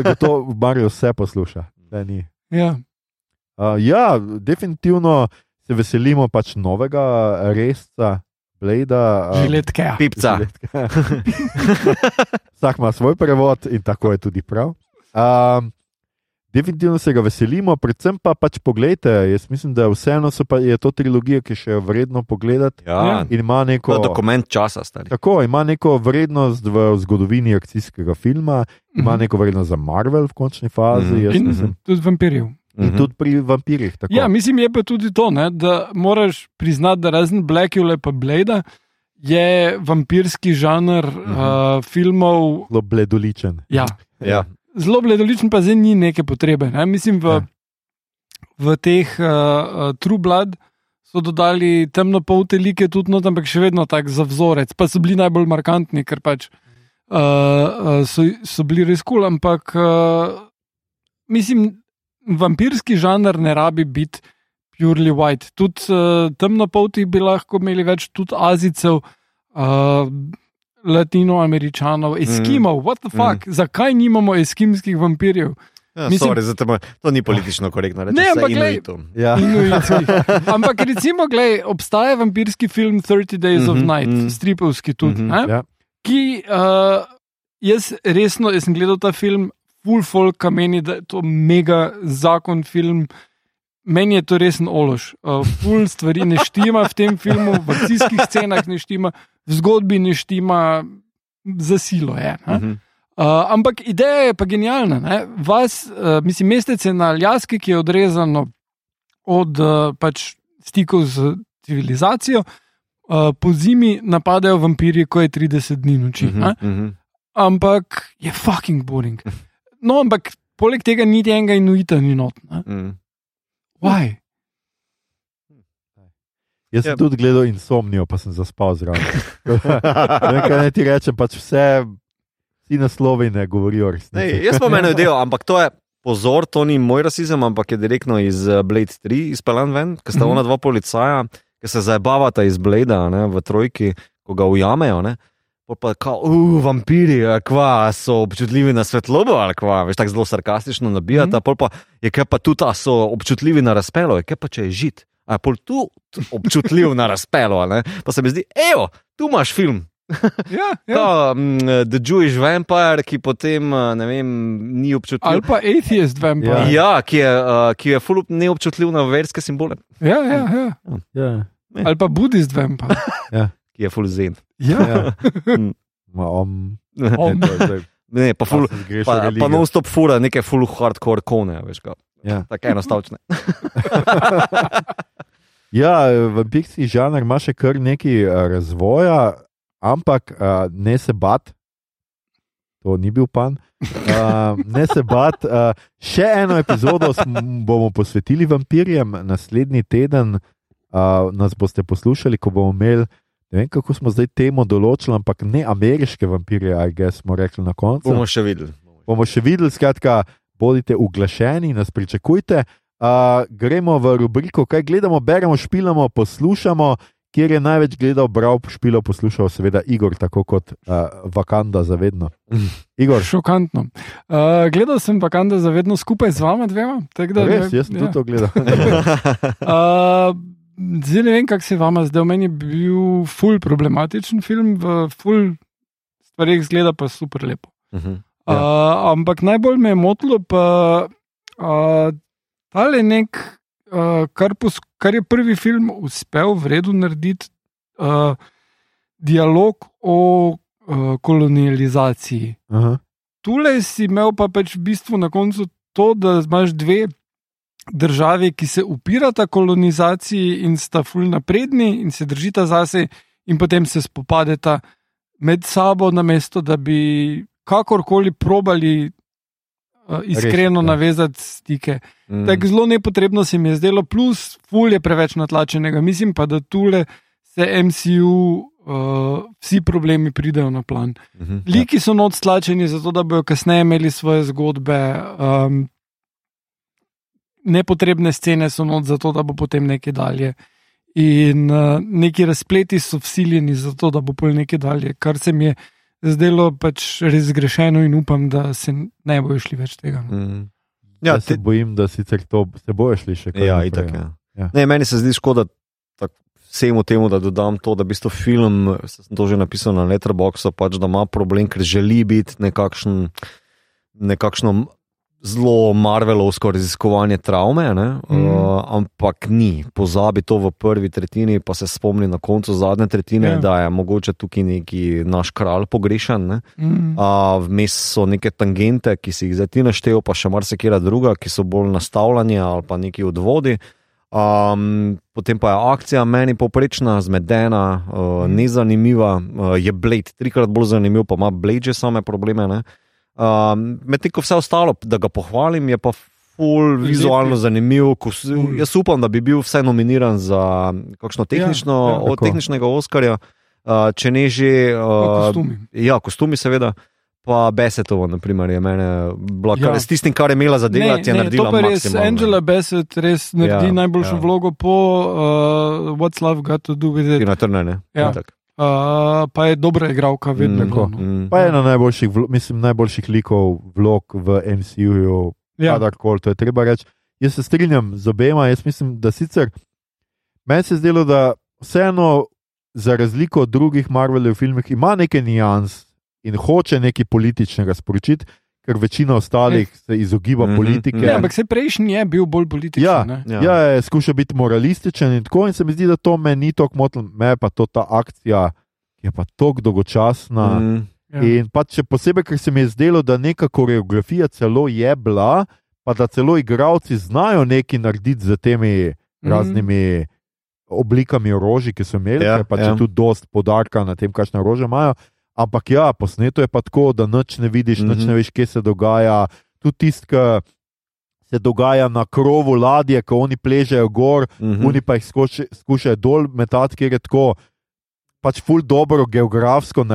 je to, Mario vse posluša. Da ni. Ja. Uh, ja, definitivno se veselimo pač novega resca, Blada. Žiletke. Pipca. Vsak ima svoj prevod in tako je tudi prav. Um, definitivno se ga veselimo, predvsem pa pač pogledajte. Jaz mislim, da vseeno so pa, je to trilogija, ki še je vredno pogledati Ja, in ima neko. to je dokument časa, stari. Tako, ima neko vrednost v zgodovini akcijskega filma, ima Mhm. neko vrednost za Marvel v končni fazi. Mhm. Jaz In mislim, tudi vampirjev. in Mhm. tudi pri vampirjih. tako. Ja, mislim, je pa tudi to, ne, da moraš priznati, da razen Blackula in Blada je vampirski žanr uh. -huh. uh, filmov. Zelo bledoličen. Ja, Ja. Zelo bledoličen, pa zdaj ni neke potrebe. Ne? Mislim, v, Ja. v teh uh, uh, True Blood so dodali temnopolte like tudi, not, ampak še vedno tak za vzorec, pa so bili najbolj markantni, ker pač uh, uh, so, so bili res kul, cool, ampak uh, mislim, vampirski žanr ne rabi biti. Purely white. Tudi uh, temnopolti bi lahko imeli več, tudi azicev, uh, latinoameričanov, eskimov, what the fuck, mm. zakaj nimamo eskimskih vampirjev? Ja, Mislim- sorry, zato, to ni politično korektno reči. Ne, ampak glej-. Ja. Ampak recimo, glej, obstaja vampirski film 30 Days of Mhm, Night, mhm. stripovski tudi, Mhm, ne? ja. ki uh, jaz resno, jaz sem gledal ta film, full folk meni, da je to mega zakon film. Meni je to resen ološ. Uh, ful stvari ne štima v tem filmu, v akcijskih scenah ne štima, v zgodbi ne štima, za silo je. Ne? Mhm. Uh, ampak ideja je pa genialna. Ne? Vas, uh, mislim, mestece na Aljaski, ki je odrezano od uh, pač stikov z civilizacijo, uh, po zimi napadajo vampirji, ko je 30 dni noči. Mhm, ne? mhm. Ampak je fucking boring. No, ampak poleg tega niti enega inuita ni not. Ne? Mhm. Why? Jaz sem Ja. tudi gledal insomnijo, pa sem zaspal zraven. Ne, kaj naj ti rečem, pač vse, vsi naslovi ne govorijo Ne, resnici. jaz pa meni idejo, ampak to je. Pozor, to ni moj rasizem, ampak je direktno iz eh, Blade 3 izpeljan ven, ker sta Mhm. ona dva policaja, ki se zabavata iz Blada ne, v trojki, ko ga ujamejo. Ne. Pol Pa kao, uh, vampiri, kva so občutljivi na svetlobo, ali kva, veš, tako zelo sarkastično nabijata, mm. pol pa je kaj pa tudi, a so občutljivi na razpelo, je kaj pa če je žit. A je pol tu občutljiv na razpelo, a ne? pa se mi zdi, evo, tu imaš film. Ja, ja. Ja. Mm, The Jewish Vampire, ki potem, eh, ne vem, ni občutljiv. Ali pa atheist vampire. Ja. Ja, ki je, uh, ki je ful neobčutljiv na verske simbole, Ja, ja, ja. Ja, Ali pa budist vampire. ki je ful zen. Ja. ja. Ma, um, Om. ne, to pa, ful, pa pa, non-stop fura neke ful hardcore kone, veš, ga. Ja. tako enostavčne. Ja, vampirski žanr ima še kar nekaj eh, razvoja, ampak eh, ne se bat. to ni bil pan. Uh, ne se bat. Uh, še eno epizodo bomo posvetili vampirjem, naslednji teden uh, nas boste poslušali, ko bomo imeli. Ne vem, kako smo zdaj temu določili, ampak ne ameriške vampirje, aj ga smo rekli na koncu. Bomo še videli. bomo še videli, skratka, bodite uglašeni, nas pričakujte. Uh, gremo v rubriko, kaj gledamo, beremo, špilamo, poslušamo, kjer je največ gledal, bral, špilo, poslušal, seveda Igor, tako kot uh, Vakanda za vedno. Igor, Šokantno. Uh, gledal sem pa kanda za vedno skupaj z vama dvema. Da, res, jaz sem ja. tudi to gledal. Uh, zdaj ne vem, kako se vam zdi. Meni je bil ful problematičen film, v ful stvarih zgleda pa super lepo. Mhm. Ja. Uh, ampak najbolj me je motilo pa uh, tale nek, uh, kar, pos, kar je prvi film uspel v redu narediti, uh, dialog o uh, kolonializaciji. Aha. Tule si imel pa pač v bistvu na koncu to, da imaš dve državi, ki se upirata kolonizaciji in sta ful napredni in se držita zase, in potem se spopadeta med sabo, namesto da bi kakorkoli probali uh, iskreno Res, ja. navezati stike. Mm. Tako zelo nepotrebno se mi je zdelo, plus ful je preveč natlačenega. Mislim pa, da tule se MCU. Uh, vsi problemi pridejo na plan. Mhm. Liki so not stlačeni, zato da bodo kasneje imeli svoje zgodbe. Um, nepotrebne scene so not, zato da bo potem nekaj dalje. In uh, neki razpleti so vsiljeni, zato da bo pol nekaj dalje, kar se mi je zdelo pač res zgrešeno in upam, da se ne bojo šli več tega. no. Mhm. Ja, Ja, se ti, bojim, da sicer to se bojo šli še kaj. ja, itak, ja. ja. Ja. Ne, meni se zdi škoda tak, vsemu temu, da dodam to, da v bistvu film, sem to že napisal na Letterboxu, pač, da ima problem, ker želi biti nekakšen, nekakšno zelo marvelovsko raziskovanje travme, ne? Mhm. uh, ampak ni. Pozabi to v prvi tretjini, pa se spomni na koncu zadnje tretjine, Ja. da je mogoče tukaj neki naš kralj pogrešan. Ne? Mm. A, Vmes so neke tangente, ki si jih zdaj ti naštel, pa še marsikera druga, ki so bolj nastavljeni ali pa neki odvodi. Um, potem pa je akcija meni poprečna, zmedena, uh, nezanimiva, uh, je Blade trikrat bolj zanimiv, pa ima Blade že same probleme. ne. Um, Medtem ko vse ostalo, da ga pohvalim, je pa full vizualno zanimiv. Ko, s- Ful. jaz upam, da bi bil vsaj nominiran za kakšno tehnično, ja, od tako. tehničnega Oscarja, uh, če ne že. Uh, kostumi. Ja, kostumi, seveda. Pa Besetovo, naprimer, je mene bila, Ja. kar, s tistim, kar je imela za delati, je naredila to pa je res. Angela Bassett res naredi Ja, najboljšo ja. vlogo po uh, What's Love Got to Do with It. Tina Turner, ne? Ja. Itak. Uh, pa je dobra igralka, vedno. Mm, no. mm. Pa je ena najboljših, vlo- mislim, najboljših likov vlog v MCU-ju, ja. kadarkoli, to je treba reči. Jaz se strinjam z obema, jaz mislim, da sicer meni se zdelo, da vseeno, za razliko od drugih Marvelov filmov, ima nekaj nijans in hoče nekaj političnega sporočiti, ker večina ostalih se izogiba Mhm, politike. mhm. Ne, ampak se prejšnji je bil bolj političen. Ja, ne? Ja. ja. ja, skuša biti moralističen in tako, in se mi zdi, da to me ni tako motilo, me je pa to ta akcija, ki je pa tako dolgočasna. Mm. Mm. Ja. In pa še posebej, ker se mi je zdelo, da neka koreografija celo je bila, pa da celo igravci znajo nekaj narediti z temi Mhm. raznimi oblikami orožja, ki so imeli, Ja, ja, pač ja. je tudi dost podarka na tem, kakšne orožje imajo. Ampak ja, posneto je pa tako, da noč ne vidiš, mm -hmm. noč ne veš, kje se dogaja. Tudi tisto, kar se dogaja na krovu ladje, ko oni pležejo gor, Mm -hmm. oni pa jih skoči, skušajo dol metati, ker je tako pač ful dobro geografsko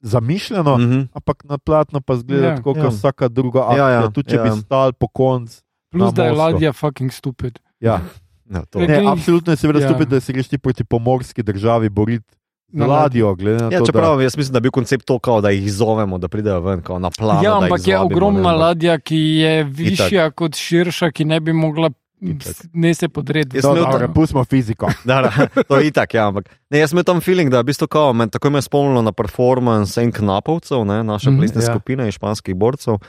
zamišljeno. Mm -hmm. Ampak na platno pa zgleda Ja, tako, kot ja. vsaka druga akcija. Ja, Ja, tudi če ja. bi stal po koncu. Plus, da je ladja fucking stupid. Ja. To. Ne, Ne, absolutno je seveda ja. stupid, da se greš ti proti pomorski državi boriti Na ladjo. glede na Ja, to, da- čeprav jaz mislim, da je bil koncept to, kao, da jih izzovemo, da pridejo ven kao na plan. Ja, ampak je ogromna ladja, ki je višja kot širša, ki ne bi mogla Itak. ne se podrediti. Jaz Da, sem imel dobro, tam- Pustimo fiziko. Da, da, to je itak, ja, ampak ne, jaz sem imel tam feeling, da je v bistvu kao, me, tako me je spomnilo na performance en knapovcev, ne, naše Mhm. plesne Ja. skupine in španskih borcev. Uh,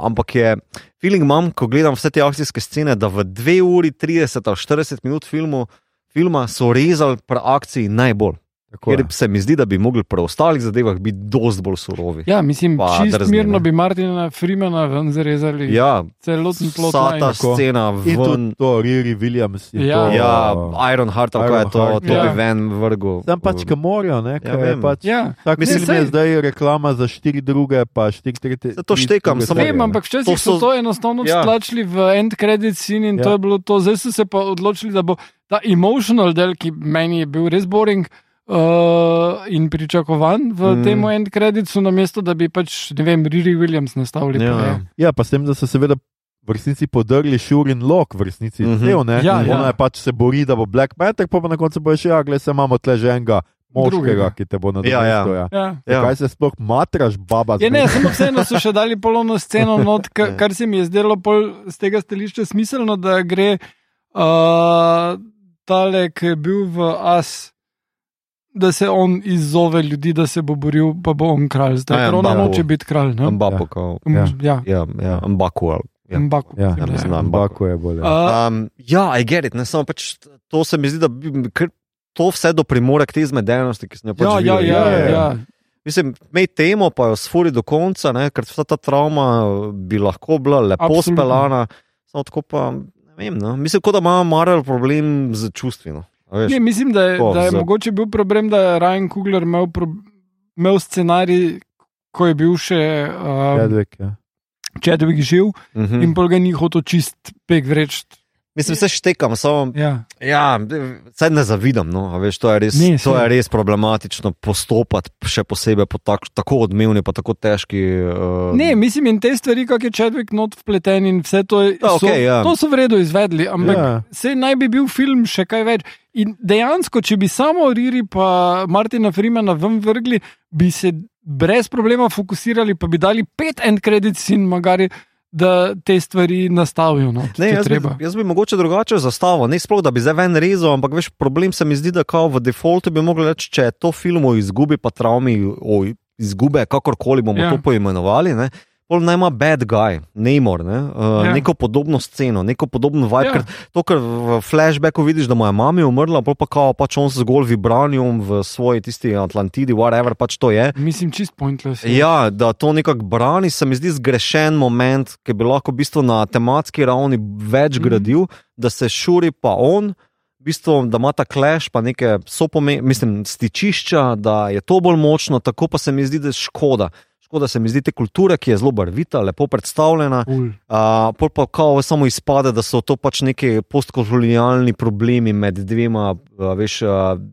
ampak je feeling imam, ko gledam vse te akcijske scene, da v 2 uri 30 ali 40 minut filmu, filma so rezali pri akciji najbolj. Ker se mi zdi, da bi mogli pri ostalih zadevah biti dosti bolj surovi. Ja, mislim, Pa čist drzni, mirno bi Martina Freemana ven zarezali. Ja, celoten plot. vsa ta line. scena ven. to, Riri Williams. in Ja. to, Ja, uh, Iron Heart, ali kaj je to, Ironheart, to ja. bi ven vrgel. Tam pač kamorijo, ne? Ja, Ja, je pač, Ja. tak Mislim, film je zdaj reklama za štiri druge, pa štiri tretje. To štekam, samo- Vem, ampak včasih so so- to enostavno Ja. stlačili v end credit scene in Ja. to je bilo to. Zdaj so se pa odločili, da bo ta emotional del, ki meni je bil res boring. Uh, in pričakovan v Mm. tem end creditsu, namesto da bi pač, ne vem, Riri Williams nastavili. Ja. pa je. Ja, pa s tem, da so seveda v resnici podrli Šurin Lok, v resnici mm -hmm. Ja, ja. Ona je pač se bori, da bo Black Panther, pa, pa na koncu boš ja, gledaj, se imamo tle že enega moškega, ki te bo Ja, ja. nadomestil. Ja, ja. Ja. Ja. Kaj se sploh matraš, baba? Ja, ne, samo vseeno so še dali polovno sceno, not, kar, kar se mi je zdelo pol z tega stališča smiselno, da gre uh, tale, ki je bil v As, da se on izzove ljudi, da se bo boril, pa bo on kralj. Zdaj, ja, ona Mbaku. noče biti kralj. Ne? Mbapo, kao. Um, Ja. Ja, Ja, ja, Mbaku. Ja. Mbaku. Ja, mislim, ja, da je. bolje. Uh, Um, ja, I get it, ne samo pač to se mi zdi, da bi, ker to vse doprimore k tej zmedenosti, ki sem jo pač Ja, ja, videl. ja, ja, ja, ja. ja. Mislim, imej temo, pa jo sfuri do konca, ne, ker vsa ta travma bi lahko bila lepo Absolutno. speljana, samo tako pa ne vem. No. Mislim, kot da ima Marvel problem z čustvi. No. Veš? Ne, mislim, da je, To, da je za- mogoče bil problem, da je Ryan Kugler imel, pro, imel scenarij, ko je bil še uh, Chadwick, ja. Chadwick živ Mhm. in pol ga ni hotel čist pek vreč. Mislim, se štekam, samo Ja. ja, saj ne zavidam. No, a veš, to, je res, Ne, to je res problematično postopati, še posebej po tak, tako odmevni, pa tako težki. Uh, Ne, mislim, in te stvari, kako je Chadwick not vpleten in vse to, je, Ja, so, okej, ja. to so v redu izvedli, ampak Ja. ja. se naj bi bil film še kaj več. In dejansko, če bi samo Riri pa Martina Freemana ven vrgli, bi se brez problema fokusirali, pa bi dali pet end credits in magari. Da te stvari nastavijo. No, Ne, jaz, bi, treba. jaz bi mogoče drugače zastavil, ne sploh, da bi zdaj ven rezal, ampak veš, problem se mi zdi, da kao v defaultu bi mogli reči, če je to film o izgubi, pa travmi, o izgube, kakorkoli bomo ja. to poimenovali. Ne? Pol naj ima bad guy, Neymar, ne? uh, Ja. neko podobno sceno, neko podobno vibe. Ja. To, kar v flashbacku vidiš, da moja mama je umrla, pol pa kao pač on zgolj vibranijum v svoji tisti Atlantidi, whatever pač to je. Mislim, čist pointless. Ja, da to nekako brani, se mi zdi zgrešen moment, ki bi lahko v bistvu na tematski ravni več mm. gradil, da se šuri pa on. V bistvu, da ima ta kleš, pa neke sopome, mislim, stičišča, da je to bolj močno, tako pa se mi zdi, da je škoda. Škoda se mi zdi te kulture, ki je zelo barvita, lepo predstavljena. Uh, pol pa kao samo izpade, da so to pač neki postkolonialni problemi med dvema, uh, veš, uh,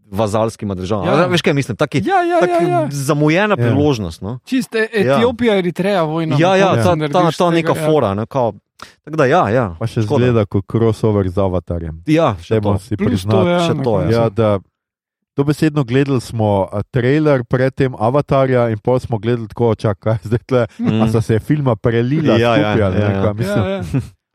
vazalskima državama. Ja. Ja. Veš, kaj mislim? Taki, Ja, ja, taki ja, ja. zamujena Ja. priložnost. No? Čist e- Etiopija, Eritreja, vojna. Ja, ja, ta, ta, ta tega, neka ja. fora. Ne, kao, tako da, ja, ja. Pa še škoda. zgleda kot crossover z avatarjem. Ja, še Dajmo to. si priznati. to, ja, še na to, koncu. Ja, da, dobesedno gledali smo a, trailer pred tem avatarja in pol smo gledali tako, čakaj, zdaj tle. Mm. A so se filma prelila Ja, ja, skupaj, ja, ja. kaj, mislim, Ja, ja.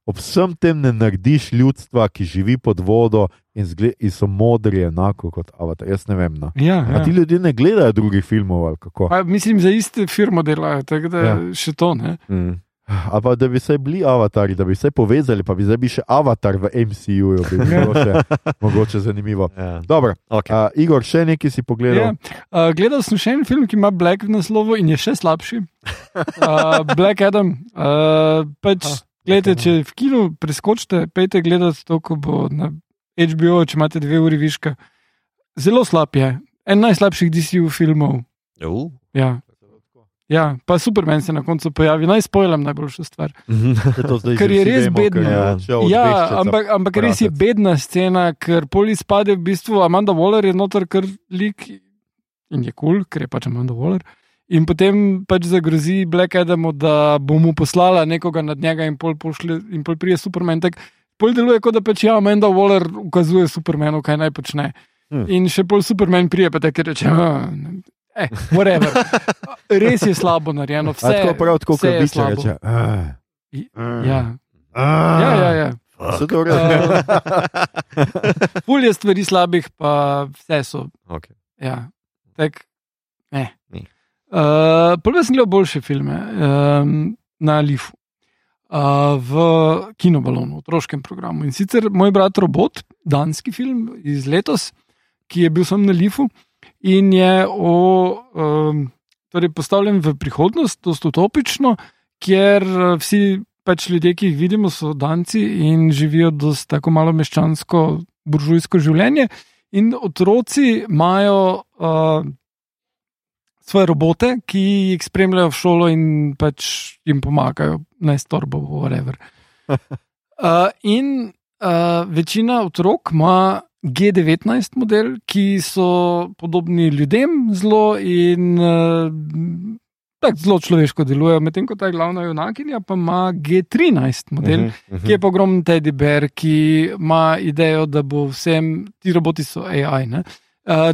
Ob vsem tem ne narediš ljudstva, ki živi pod vodo in, zgle, in so modri, enako kot avatar. Jaz ne vem. No. Ja, A ja. ti ljudje ne gledajo drugih filmov ali kako? Pa, mislim, za iste firmo delajo, tako da Ja. ja. še to. Ne? Mm. Ali pa da bi se bili avatari, da bi se povezali, pa bi zdaj bi še avatar v MCU-ju, bi bilo še mogoče zanimivo. Ja. Dobro, Okay. uh, Igor, še nekaj si Ja. pogledal. Uh, gledal sem še en film, ki ima Black v naslovu in je še slabši. Uh, Black Adam. Uh, pač, gledajte, če v kinu preskočite, pejte gledati to, ko bo na HBO, če imate dve uri viška. Zelo slab je. En najslabših DCU filmov. Uh. Ja. Ja, pa Superman se na koncu pojavi, naj spojlam najboljšo stvar. Ker to zdaj Ker je res vemo, bedno. je Ja. Ja, ampak, ampak res je bedna scena, ker poli spade v bistvu Amanda Waller je noter kar lik in je kul, cool, ker je pač Amanda Waller. In potem pač zagrozi Black Adamu, da bo mu poslala nekoga nad njega in pol, pošle, in pol prije Superman. Tak, pol deluje kot da pač ja, Amanda Waller ukazuje Supermanu, kaj naj počne. Hm. In še pol Superman prije, pa tako reče. "Ah, Eh, whatever. Res je slabo narejeno, vse, tako prav, tako vse kot je biče slabo. reče. "Ah, Ja, ah." ja, ja. ja. Vse to reče. Ful je stvari slabih, pa vse so. Okay. Ja, tak, ne. Ni. Uh, Prvi sem gledal boljše filme um, na Lifu, uh, v kinobalonu, v otroškem programu. In sicer moj brat Robot, danski film iz letos, ki je bil sam na Lifu. In je o, um, torej postavljen v prihodnost, dosta utopično, kjer uh, vsi pač ljudje, ki jih vidimo, so danci in živijo dosta tako malo meščansko, buržujsko življenje. In otroci imajo uh, svoje robote, ki jih spremljajo v šolo in pač jim pomagajo, naj storbo, whatever. Uh, in uh, večina otrok ima G19 model, ki so podobni ljudem zelo in uh, tako zelo človeško delujejo, medtem ko ta glavna junakinja pa ima G13 model, uh -huh, uh -huh. ki je pa ogromen Teddy Bear, ki ima idejo, da bo vsem, ti roboti so AI. Ne?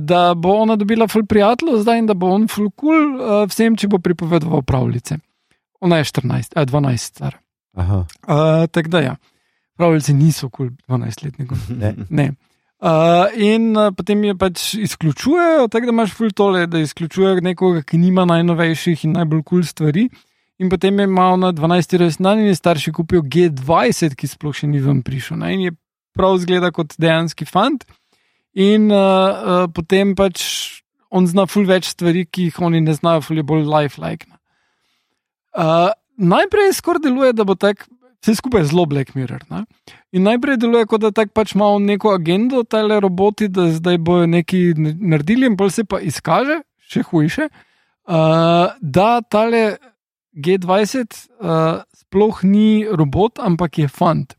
Da bo ona dobila ful prijateljev zdaj in da bo on ful kul cool, vsem, če bo pripovedoval pravljice. Ona je 14, a 12 star. Uh, Tako da ja, pravljice niso kul cool 12-letnikom. Ne. ne. Uh, in uh, potem je pač izključujejo, tako da imaš ful tole, da izključujejo nekoga, ki nima najnovejših in najbolj kul cool stvari. In potem je imel na 12 rojstni dan in je starši kupil G20, ki sploh še ni vam prišel. Ne? In je prav zgleda kot dejanski fant. In uh, uh, potem pač on zna ful več stvari, ki jih oni ne znajo, ful je bolj lifelike. Uh, najprej skoraj deluje, da bo tak. Vse skupaj je zelo Black Mirror. Ne? In najprej deluje, kot da tak pač ima neko agendo, tale roboti, da zdaj bojo nekaj naredili, in pol se pa izkaže, še hujše, uh, da tale G20 uh, sploh ni robot, ampak je fant,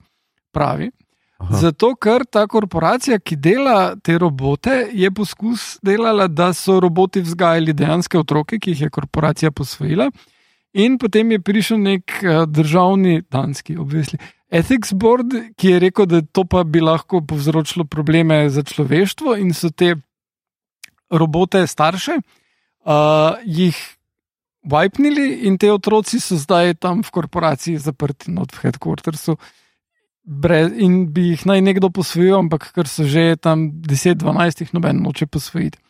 pravi. Aha. Zato, ker ta korporacija, ki dela te robote, je poskus delala, da so roboti vzgajali dejanske otroke, ki jih je korporacija posvojila. In potem je prišel nek uh, državni, danski, obvesli, ethics board, ki je rekel, da to pa bi lahko povzročilo probleme za človeštvo, in so te robote starše, uh, jih wipnili, in te otroci so zdaj tam v korporaciji zaprti, not v headquartersu. Brez, in bi jih naj nekdo posvojil, ampak ker so že tam 10-12, jih noben noče posvojiti.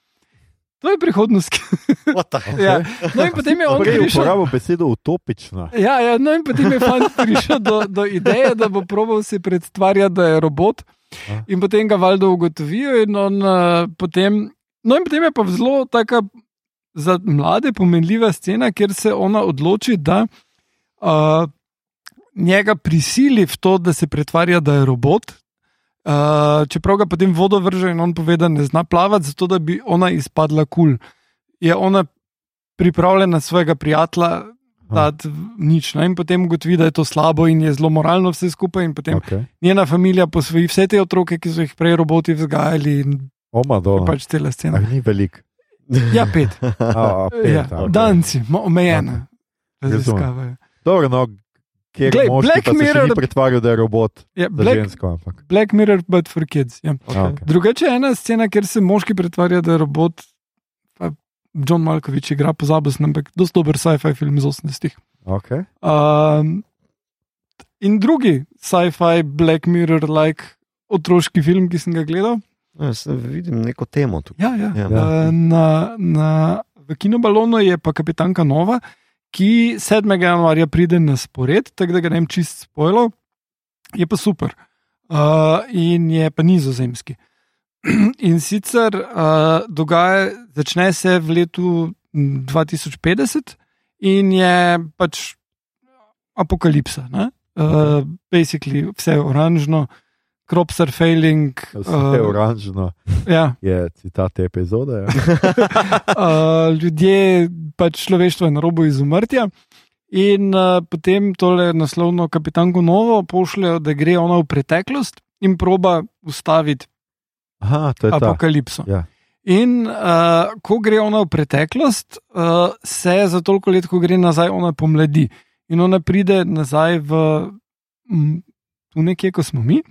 To je prihodnost. ja. No, in potem je on prišel. Uporabil besedo utopična. Ja, ja, no, in potem je fant prišel do, do ideje, da bo probal si predstavljati, da je robot. In potem ga valjda ugotovijo. In on, uh, potem, no, in potem je pa zelo taka za mlade pomenljiva scena, kjer se ona odloči, da uh, njega prisili v to, da se pretvarja, da je robot, Uh, čeprav ga potem vodo vrže in on pove, da ne zna plavati, zato da bi ona izpadla kul. Cool. Je ona pripravljena svojega prijatelja dati nič. No? In potem ugotovi, da je to slabo in je zelo moralno vse skupaj. Okay. njena družina posvoji vse te otroke, ki so jih prej roboti vzgajali. Oma, do. Pač cela scena. Ah, ni velik. Ja, pet. A, pet ja, okay. Danci, omejene. Okay. Dobro, no, Glej, Black Mirror je pretvarjal, da je robot. Ja, Black, žensko, Black Mirror, but for kids. Ja. Okay. Okay. Drugače je ena scena, kjer se moški pretvarja, da je robot. John Malkovič igra pozabil, ampak dosto dober sci-fi film iz 80-ih. Okay. Um, in drugi sci-fi Black Mirror-like otroški film, ki sem ga gledal. Ja, vidim neko temo tu. Ja, ja. Ja. Uh, na, na, v kinobalonu je pa kapitanka Nova, ki 7. januarja pride na spored, tako da ga ne vem čist spojilo, je pa super. Uh, in je pa nizozemski. In sicer uh, dogaja, začne se v letu 2050 in je pač apokalipsa. Uh, basically vse je oranžno, crops are failing. Vse je uh, oranžno. Ja. Je citat te epizode. Ja. uh, ljudje, pač človeštvo je na robu izumrtja. In uh, potem tole naslovno kapitanko Novo pošljajo, da gre ona v preteklost in proba ustaviti Aha, apokalipso. Ja. In uh, ko gre ona v preteklost, uh, se za toliko let, ko gre nazaj, ona pomladi. In ona pride nazaj v, v nekje, ko smo mi,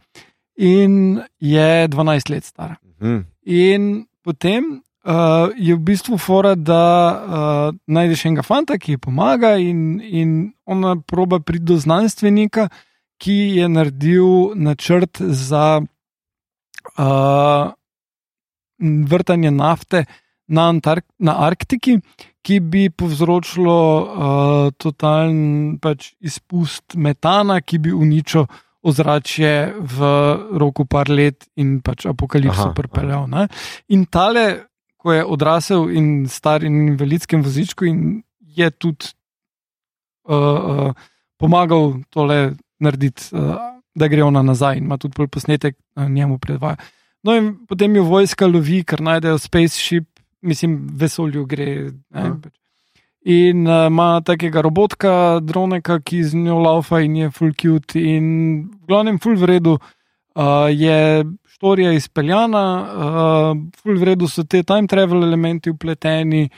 in je 12 let stara. Mhm. In potem uh, je v bistvu fora, da uh, najdeš enega fanta, ki ji pomaga, in, in ona proba priti do znanstvenika, ki je naredil načrt za uh, vrtanje nafte na, Antark na Arktiki, ki bi povzročilo uh, totalen pač, izpust metana, ki bi uničil ozračje v roku par let in pač apokalipso pripeljal. Ne? In tale ko je odrasel in star in invalidskem vozičku, in je tudi uh, uh, pomagal tole narediti, uh, da gre ona nazaj in ima tudi pol posnetek uh, njemu predvaja. No, in potem jo vojska lovi, ker najdejo spaceship, mislim, vesolju gre. Ne, pač. In uh, ima takega robotka, droneka, ki z njo laufa in je full cute. In v glavnem, full v redu uh, je štorija izpeljana, uh, full v redu so te time travel elementi upleteni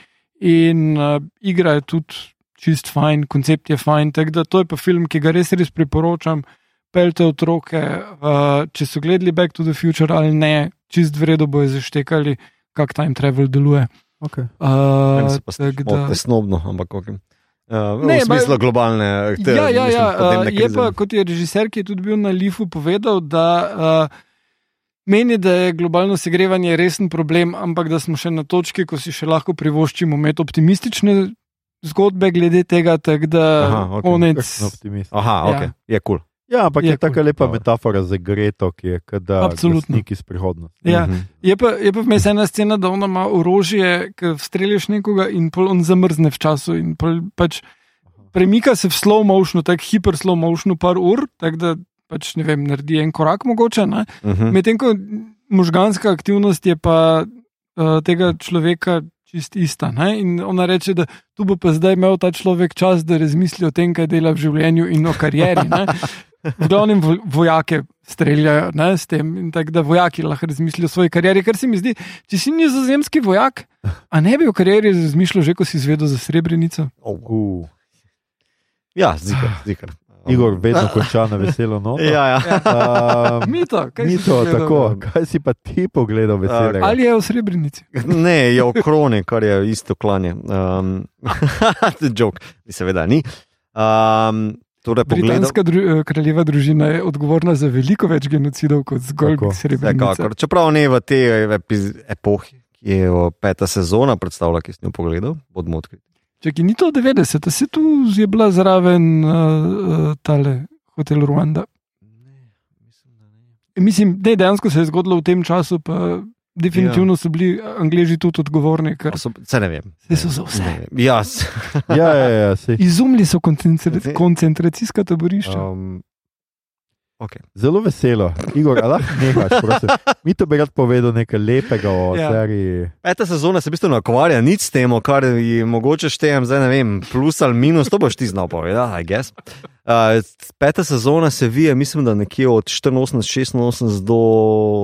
in uh, igra je tudi čist fajn, koncept je fajn. Tako da to je pa film, ki ga res res priporočam. Pelte otroke, uh, če so gledali Back to the Future ali ne, čist v redu bojo zaštekali, kako time travel deluje. Okay. Uh, se pa da... snobno, ampak ok. Uh, Ne, v smislu ba- globalne. te- Ja, ja, mislim, ja. Uh, je pa, kot je režiser, ki je tudi bil na Lifu, povedal, da uh, meni, da je globalno segrevanje resen problem, ampak da smo še na točki, ko si še lahko privoščimo imeti optimistične zgodbe glede tega, tako da Aha, okej. konec. Optimist. Aha, ok, Ja. je kul. Cool. Ja, ampak je, Je tako lepa Dobro. metafora za Greto, ki je da neki iz prihodnosti. Ja. Mhm. Je pa, je pa vmes ena scena, da ona ima orožje, ki streljaš nekoga in pol on zamrzne v času. In pol pač premika se v slow motionu, tako hiper slow motionu, par ur, tako da pač ne vem, naredi en korak mogoče. Ne? Mhm. Medtem ko možganska aktivnost je pa uh, tega človeka čist ista. Ne? In ona reče, da tu bo pa zdaj imel ta človek čas, da razmisli o tem, kaj dela v življenju in o karieri. Ne? V glavnem vo- vojake streljajo ne, s tem, in tako da vojaki lahko razmislijo o svoji karieri. Kar se mi zdi, če si nizozemski vojak, a ne bi o karieri razmišljal, že ko si izvedel za srebrenico. Oh, Uh, ja, zikar. zikar. Igor vedno konča na veselo noto. Ja, ja. Uh, Mito, kaj Ni si pogledal? tako, kaj si pa ti pogledal veselega? Ali je v srebrenici? Ne, je okrone, kar je isto klanje. Um, Jok, seveda ni. Um, torej, Britanska dru, eh, kraljeva družina je odgovorna za veliko več genocidov kot zgolj srebrenica. Vsekakor. Čeprav ne v tej epohi, ki je peta sezona predstavlja, ki sem jo pogledal, bodimo odkriti. Če ni to 90, se tu je bila zraven uh, uh, tale hotel Ruanda. E, Mislim, da dejansko se je zgodilo v tem času, pa definitivno so bili Angleži tudi odgovorni, ker So, se ne vem. Saj so za vse. Ja, s- Ja, ja, ja, sej. izumili so koncentra Zdaj- koncentracijska taborišča. um, okay. Zelo veselo. Igor, a lahko nehaš, prosim. Mi to bi rad povedal nekaj lepega o Ja. ja. seriji. Peta sezona se v bistvu ne ukvarja nič s tem, kar ji mogoče štejem, zdaj ne vem, plus ali minus, to boš ti znal povedati, I guess. Uh, peta sezona se vije, mislim, da nekje od 84, 86 do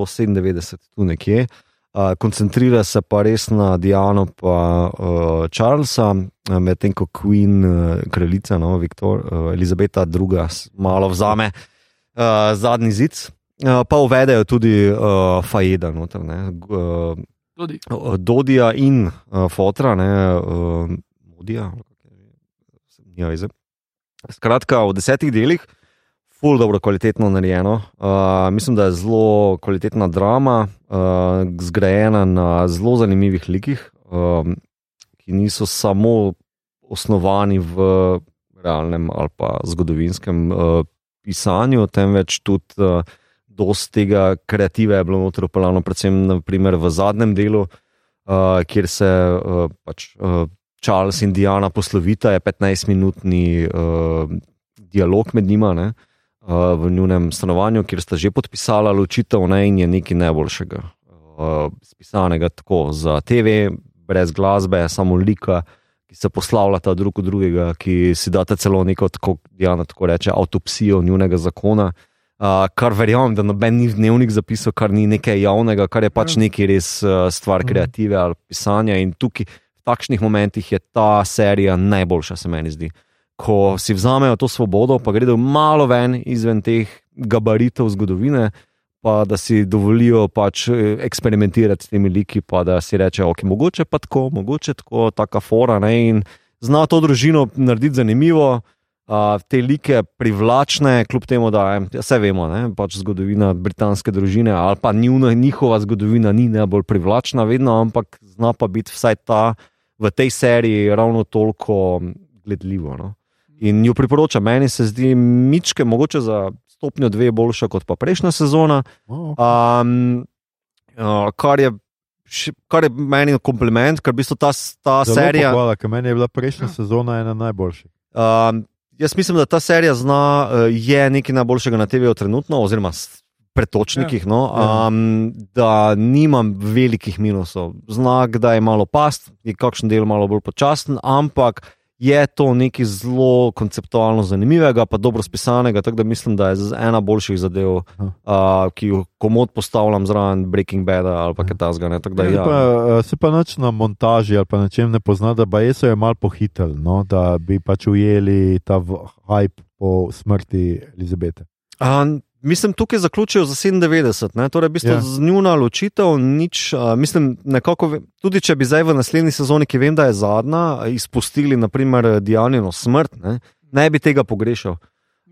97, tu nekje. Uh, koncentrira se pa res na Diano in uh, Charlesa, uh, medtem ko Queen, uh, kraljica, no, Viktor, uh, Elizabeta II, malo vzame uh, zadnji zid. Uh, pa uvedejo tudi uh, Fajeda, noter, ne, uh, Tudi. uh, Dodija in uh, Fotra, ne, uh, Modija. Ja, veze. Skratka, v desetih delih, full dobro, kvalitetno narejeno. Uh, mislim, da je zelo kvalitetna drama, uh, zgrajena na zelo zanimivih likih, um, ki niso samo osnovani v realnem ali pa zgodovinskem uh, pisanju, temveč tudi uh, dosti tega kreative je bilo noter upeljano, predvsem naprimer, v zadnjem delu, uh, kjer se uh, pač. Uh, Charles in Diana poslovita, je 15-minutni uh, dialog med njima ne, uh, v njunem stanovanju, kjer sta že podpisala ločitev ne, in je nekaj najboljšega. Uh, spisanega tako za TV, brez glasbe, samo lika, ki se poslavljata drug od drugega, ki si data celo neko, tako Diana tako reče, avtopsijo njunega zakona. Uh, kar verjamem, da noben ni dnevnik zapisal, kar ni nekaj javnega, kar je pač nekaj res uh, stvar kreative ali pisanja. In tukaj, v takšnih momentih, je ta serija najboljša, se meni zdi. Ko si vzamejo to svobodo, pa gredo malo ven izven teh gabaritov zgodovine, pa da si dovolijo pač eh, eksperimentirati s temi liki, pa da si reče, ok, mogoče pa tako, mogoče tako, taka fora. Ne? In zna to družino narediti zanimivo. Te like privlačne, kljub temu, da ja, vse vemo, ne, pač zgodovina britanske družine ali pa njuna, njihova zgodovina ni najbolj privlačna, vedno, ampak zna pa biti vsaj ta v tej seriji ravno toliko gledljivo. No. In jo priporočam, meni se zdi mičke, mogoče za stopnjo dve boljša kot pa prejšnja sezona. Oh, Um, uh, kar je kar je meni kompliment, ker v bistvu ta, ta serija. Hvala, ker meni je bila prejšnja sezona ena najboljših. Um, jaz mislim, da ta serija zna, uh, je nekaj najboljšega na TV-u trenutno, oziroma pretočnikih, no, Ja. um, da nimam velikih minusov. Znak, da je malo past, je kakšen del malo bolj počasten, ampak je to nekaj zelo konceptualno zanimivega, pa dobro spisanega, tako da mislim, da je ena boljših zadev, uh, ki jo komod postavljam zraven Breaking Bad ali pa kaj tasga. Tako da Ja, ja. pa, se pa nič na montaži ali pa na čem ne pozna, da pa so jo malo pohitili, no, da bi pač ujeli ta hype po smrti Elizabete. Mislim, tukaj zaključijo za 97, ne? torej v bistvu Ja. ja. z njuna ločitev, nič, uh, mislim, nekako, tudi če bi zdaj v naslednji sezoni, ki vem, da je zadnja, izpustili naprimer Dianino smrt, ne, ne bi tega pogrešal.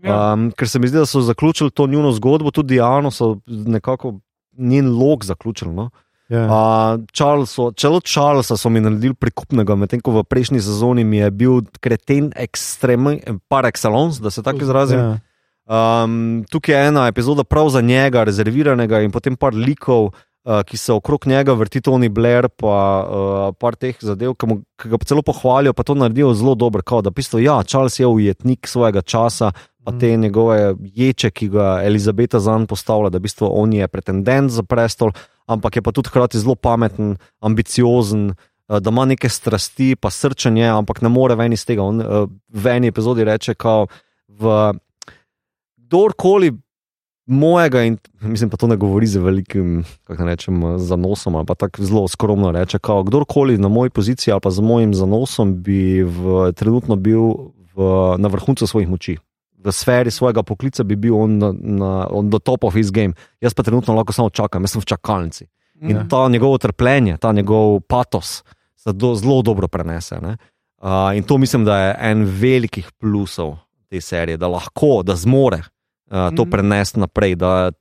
Ja. Um, ker se mi zdi, da so zaključili to njuno zgodbo, tudi Diano so nekako njen log zaključili. No? Ja. Uh, Charlesu, celo Charlesa so mi naredili prikupnega, medtem ko v prejšnji sezoni mi je bil kreten ekstremen, par excellence, da se tako izrazim. Ja. Um, tukaj je ena epizoda prav za njega, rezerviranega, in potem par likov, uh, ki se okrog njega vrti Tony Blair, pa uh, par teh zadev, ki, mu, ki ga celo pohvalijo, pa to naredijo zelo dobro. Kao, da, bistvu, ja, Charles je ujetnik svojega časa, pa te njegove ječe, ki ga Elizabeta zanj postavlja, da v bistvu on je pretendent za prestol, ampak je pa tudi hkrati zelo pameten, ambiciozen. uh, Da ima neke strasti, pa srčanje, ampak ne more ven iz tega. On v eni epizodi reče, kao, v kdorkoli mojega, in mislim, pa to ne govori z velikim, kako rečem, zanosom, ali pa tako zelo skromno reče, kao, kdorkoli na moji poziciji ali pa z mojim zanosom bi v, trenutno bil v, na vrhuncu svojih moči. V sferi svojega poklica bi bil on, na, na, on the top of his game, jaz pa trenutno lahko samo čakam, jaz sem v čakalnici. In Ja. ta njegovo trpljenje, ta njegov patos se do, zelo dobro prenese. ne. Uh, in to mislim, da je en velikih plusov te serije, da lahko, da zmore uh, to Mhm. prenesti naprej, da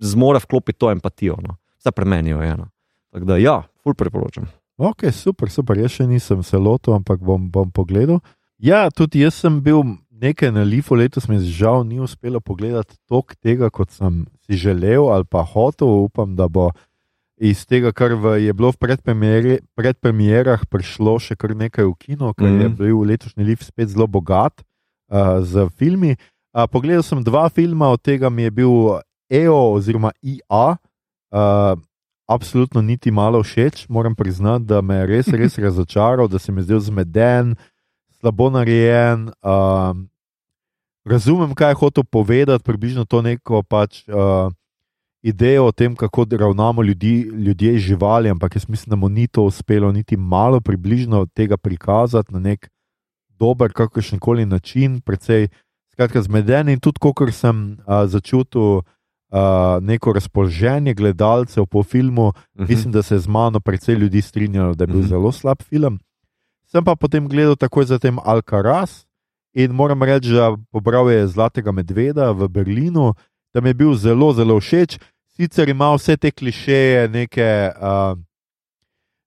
zmore vklopiti to empatijo. No. Zdaj premenijo eno. Tako da, ja, ful priporočam. Ok, super, super. Jaz še nisem se lotil, ampak bom, bom pogledal. Ja, tudi jaz sem bil nekaj na Lifu, letos mi žal ni uspelo pogledati toliko tega, kot sem si želel ali pa hotel. Upam, da bo iz tega, kar v, je bilo v predpremierah, prišlo še kar nekaj v kino, ker mm -hmm. je Mhm. bil letošnji Lif spet zelo bogat uh, z filmi. Uh, pogledal sem dva filma, od tega mi je bil EO oziroma IA. Uh, absolutno niti malo všeč, moram priznati, da me je res, res razočaral, da se mi je zdel zmeden, slabo narejen. Um, razumem, kaj je hotel povedati, približno to neko pač. Uh, Idejo o tem, kako ravnamo ljudi, ljudje z živali, ampak jaz mislim, da mu ni to uspelo niti malo približno tega prikazati na nek dober, kakršen koli način, precej skratka, zmeden in tudi, kot sem uh, začutil uh, neko razpoloženje gledalcev po filmu, Mhm. Mislim, da se je z mano precej ljudi strinjalo, da je bil Mhm. zelo slab film. Sem pa potem gledal takoj zatem Alcaraz in moram reči, da pobral je Zlatega medveda v Berlinu, da mi je bil zelo, zelo všeč. Sicer ima vse te klišeje neke uh,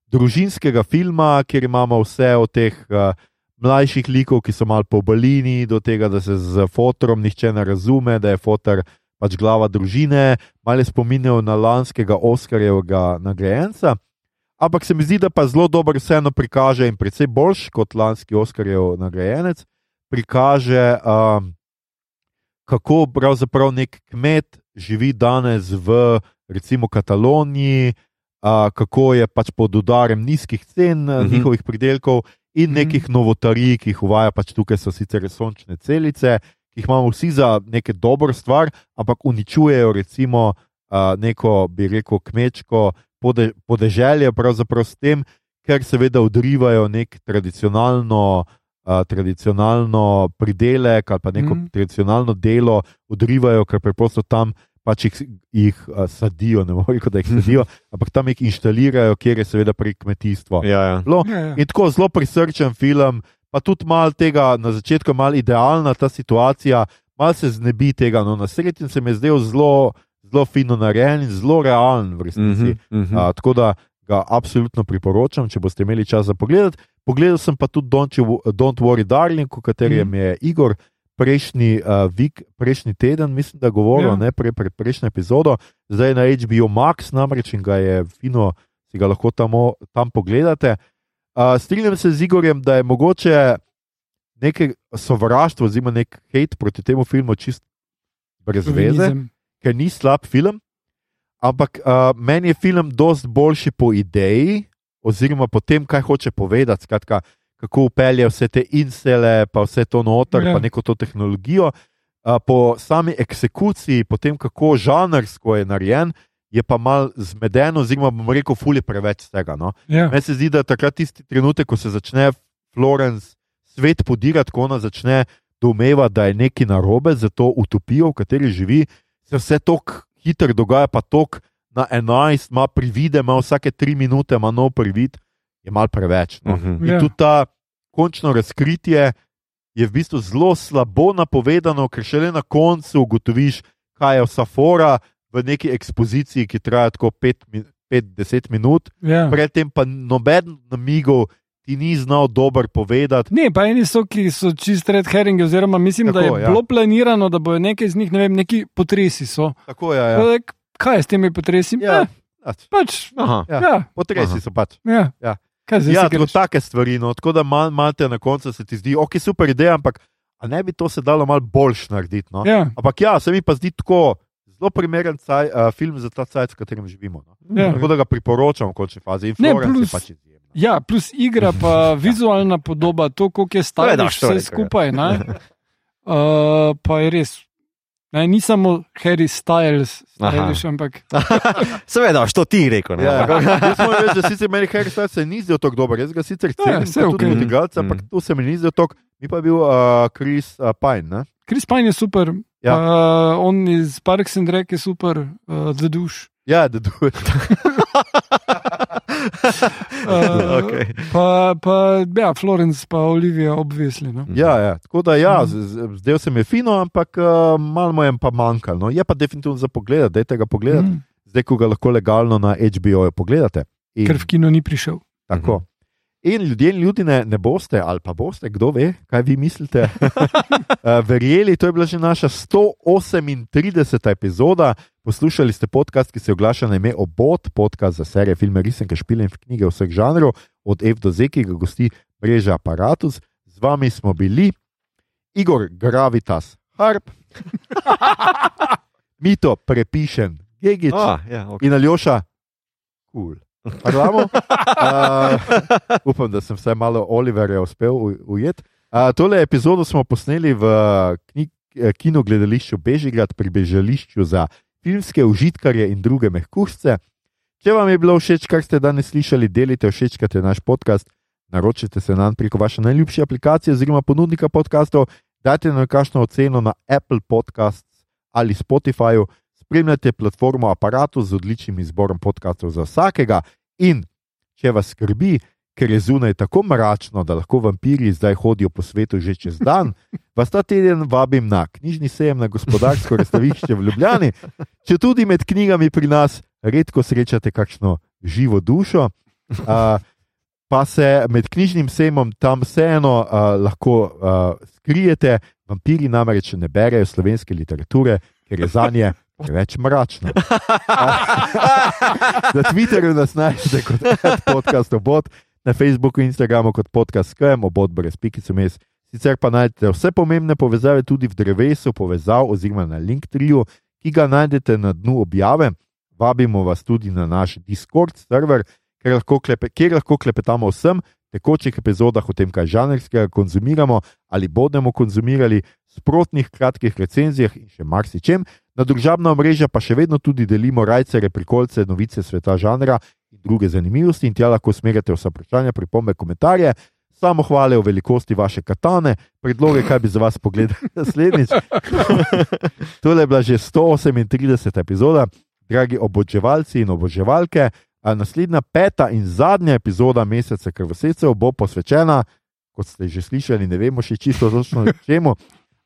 družinskega filma, kjer imamo vse od teh uh, mlajših likov, ki so mal po balini, do tega, da se z fotorom nihče ne razume, da je fotor pač glava družine, malo spominjal na lanskega Oskarjevega nagrajenca. Ampak se mi zdi, da pa zelo dobro vseeno prikaže in predvsem boljš kot lanski Oskarjev nagrajenec, prikaže, um, kako pravzaprav nek kmet živi danes v recimo Kataloniji, uh, kako je pač pod udarem nizkih cen uh, Mhm. njihovih pridelkov in Mhm. nekih novotarij, ki jih uvaja pač tukaj, so sicer sončne celice, ki jih imamo vsi za neke dobro stvar, ampak uničujejo recimo uh, neko, bi rekel, kmečko pode, podeželje, pravzaprav s tem, ker seveda odrivajo nek tradicionalno. Uh, tradicionalno pridelek ali pa neko mm. Tradicionalno delo odrivajo, ker preprosto tam pač jih, jih uh, sadijo, ne morem reči, da jih sadijo, ampak tam jih inštalirajo, kjer je seveda pri kmetijstvu. Ja, ja. Bilo, Ja, ja. In tako zelo prisrčen film, pa tudi malo tega, na začetku je malo idealna ta situacija, malo se znebi tega. No, na sredini se mi je zdel zelo, zelo fino narejen in zelo realen v resnici. Mhm, mhm. Uh, tako da ga absolutno priporočam, če boste imeli čas za pogled. Pogledal sem pa tudi Don't, you, Don't Worry Darling, o katerem Mhm. je Igor prejšnji, uh, vik, prejšnji teden, mislim, da govoril, Ja. ne pre, pre, prejšnjo epizodo, zdaj na HBO Max, namreč in ga je fino si ga lahko tamo, tam pogledate. Uh, strinjam se z Igorjem, da je mogoče nekaj sovraštva, oziroma nek hate proti temu filmu čist brez veze, ker ni slab film. Ampak uh, meni je film dosti boljši po ideji, oziroma po tem, kaj hoče povedati. Skratka, kako upelje vse te insele, pa vse to noter, Ja. pa neko to tehnologijo. Uh, po sami eksekuciji, po tem, kako žanrsko je narejen, je pa mal zmeden, oziroma bom rekel, fulje preveč tega. No? Ja. Meni se zdi, da takrat tisti trenutek, ko se začne Florence svet podirati, ko ona začne domeva, da je nekaj narobe za to utopijo, v kateri živi, se vse tako hitro dogaja, pa tok na 11, ima privide, ima vsake 3 minute, ima nov privid, je mal preveč. No? Mhm. In Ja. tudi ta končno razkritje je v bistvu zelo slabo napovedano, ker šele na koncu ugotoviš, kaj je vsa fora v neki ekspoziciji, ki traja tako 5-10 minut, Ja. predtem pa noben namigov ti ni znal dobro povedati. Ne, pa eni so, ki so čist red herringi, oziroma mislim, Tako, da je ja. bilo planirano, da bojo nekaj z njih, ne vem, neki potresi so. Tako je. Ja. Ja. Kaj je s temi potresi? Ja. Eh, Pač, pač, Aha. Ja. ja, Potresi Aha. so pač. ja. Ja. Kaj Ja, greš? take stvari. No. Tako da mal, mal te na koncu se ti zdi, ok, super ideja, ampak a ne bi to se dalo malo boljš narediti. No? Ja, Ampak ja, se mi pa zdi tako zelo primeren caj, uh, film za ta cajt, v katerem živimo. No? Ja. Tako da ga priporočam v končni fazi. In Ne, plus- pač izjemna. ja, plus igra, pa vizualna podoba, to, koliko je Seveda, vse je ja. skupaj. ne. Uh, pa je res. Ne, ni samo Harry Styles, stylish, ampak Seveda, što ti rekel. Ne? Ja, jaz moram reči, da sicer meni Harry Styles se ni zdel tako dober. Jaz ga sicer cenim, Ja, saj pa tudi kot igralca, ampak Mm. to se mi ni zdel tako. Mi pa je bil uh, Chris uh, Pine. Ne? Chris Pine je super, Ja. uh, on iz Parks and Rec je super, uh, The Duš. Ja, da duh. Uh, Okej. Pa, pa ja, Florence, pa Olivia, obvisli. No. Ja, ja. Tako da, ja, z- z- zdel se mi je fino, ampak uh, malo je pa manjkalo. No. Je pa definitivno za pogled, dajte ga pogledati, Mm, zdaj ko ga lahko legalno na HBO-ju pogledate. In, ker v kino ni prišel. tako. In ljudje in ljudi ne, ne boste, ali pa boste, kdo ve, kaj vi mislite. uh, verjeli, to je bila že naša 138. epizoda. Poslušali ste podcast, ki se oglaša na ime Obot, podcast za serije, filme, risanke, špile in knjige vseh žanrov, od F do Z, ki ga gosti mreža Apparatus. Z vami smo bili Igor Gravitas, Harp, Mito, prepišen, Gigič Ah, ja, okay. in Aljoša, kul. Cool. Uh, upam, da sem vsaj malo Oliverja uspel u- ujeti. Uh, tole epizodo smo posneli v knjig, kinu gledališču Bežigrad pri bežališču za filmske užitkarje in druge mehkužce. Če vam je bilo všeč, kar ste danes slišali, delite, všečkate naš podcast, naročite se nam preko vaše najljubše aplikacije oziroma ponudnika podkastov, dajte nam kakšno oceno na Apple Podcasts ali Spotifyju, spremljate platformo Apparatu z odličnim izborom podkastov za vsakega. In če vas skrbi, ker je zunaj tako mračno, da lahko vampiri zdaj hodijo po svetu že čez dan, vas ta teden vabim na knjižni sejem na gospodarsko razstavišče v Ljubljani. Če tudi med knjigami pri nas redko srečate kakšno živo dušo. Uh, Pa se med knjižnim sejmom tam vseeno uh, lahko uh, skrijete, vampiri namreč ne berejo slovenske literature, ker je za nje preveč mračno. Na Twitterju nas najdete kot podcast obot, na Facebooku in Instagramu kot podcast SKM, obot brez pikice mes. Sicer pa najdete vse pomembne povezave tudi v drevesu povezav oziroma na Linktriju, ki ga najdete na dnu objave. Vabimo vas tudi na naš Discord server, kjer lahko, klepe, kjer lahko klepetamo vsem tekočih epizodah, o tem, kaj žanrskega konzumiramo ali bomo konzumirali, sprotnih kratkih recenzijah in še marsičem. Na družabna omrežja pa še vedno tudi delimo rajce, prikolce, novice sveta žanra druge zanimivosti, in tja lahko smerite vsa vprašanja, pripombe, komentarje. Samo hvale o velikosti vaše katane, predloge, kaj bi za vas pogledali naslednjič. Tole je bila že 138. epizoda, dragi oboževalci in oboževalke. A naslednja peta in zadnja epizoda meseca krvosecev bo posvečena, kot ste že slišali, ne vemo še čisto točno čemu.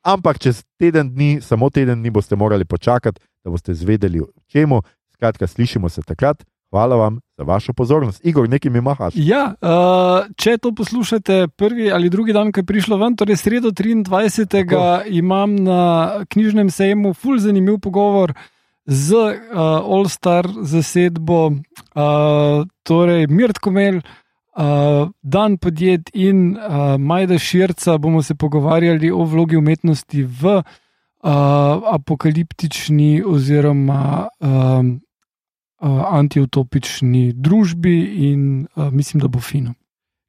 Ampak čez teden dni, samo teden dni boste morali počakati, da boste zvedeli čemu. Skratka, slišimo se takrat. Hvala vam za vašo pozornost. Igor, nekaj mi mahaš. Ja, uh, če to poslušate prvi ali drugi dan, ko je prišlo ven, torej sredo 23. Tako. imam na knjižnem sejmu ful zanimiv pogovor z uh, All-Star zasedbo, uh, torej Mirt Komel, uh, Dan Podjet in uh, Majda Širca, bomo se pogovarjali o vlogi umetnosti v uh, apokaliptični oziroma um, uh, antiutopični družbi in uh, mislim, da bo fino.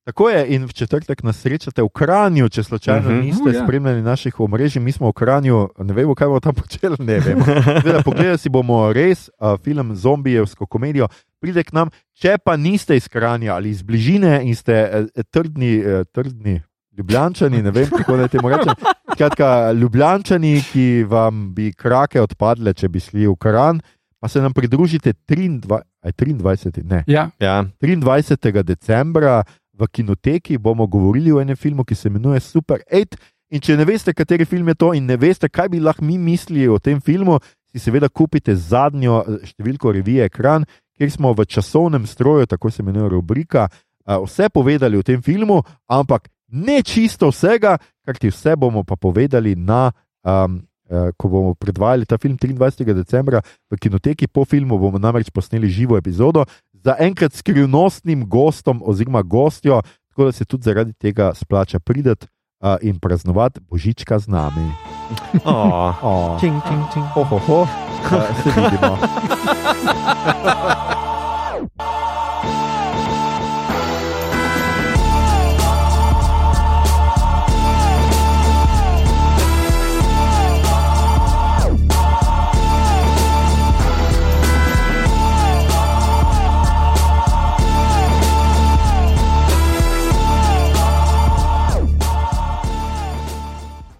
Tako je, in v četrtek nas srečate v Kranju, če slučajno uh Mhm. -huh. niste Uh, uh, ja. ja. spremljali naših omrežij, mi smo v Kranju, ne vemo, kaj bomo tam počeli, ne vemo. Zdaj, pogledali si bomo res uh, film Zombijevsko komedijo. Pride k nam, če pa niste iz Kranja ali iz bližine in ste uh, trdni, uh, trdni ljubljančani, ne vem, kako naj temu rečem. Skratka, ljubljančani, ki vam bi krake odpadle, če bi šli v Kran, pa se nam pridružite 23, aj 23 ne, Ja, Ja. 23. decembra v kinoteki bomo govorili o enem filmu, ki se imenuje Super 8. In če ne veste, kateri film je to, in ne veste, kaj bi lahko mi mislili o tem filmu, si seveda kupite zadnjo eh, številko revije Ekran, kjer smo v časovnem stroju, tako se imenuje rubrika, eh, vse povedali o tem filmu, ampak ne čisto vsega, kar ti vse bomo pa povedali na. Um, Ko bomo predvajali ta film 23. decembra v kinoteki, po filmu bomo namreč posneli živo epizodo, za enkrat skrivnostnim gostom oziroma gostjo, tako da se tudi zaradi tega splača prideti uh, in praznovati božička z nami. Oh. Oh. Čing, čing, čing. Ho, ho, ho. Uh, se vidimo.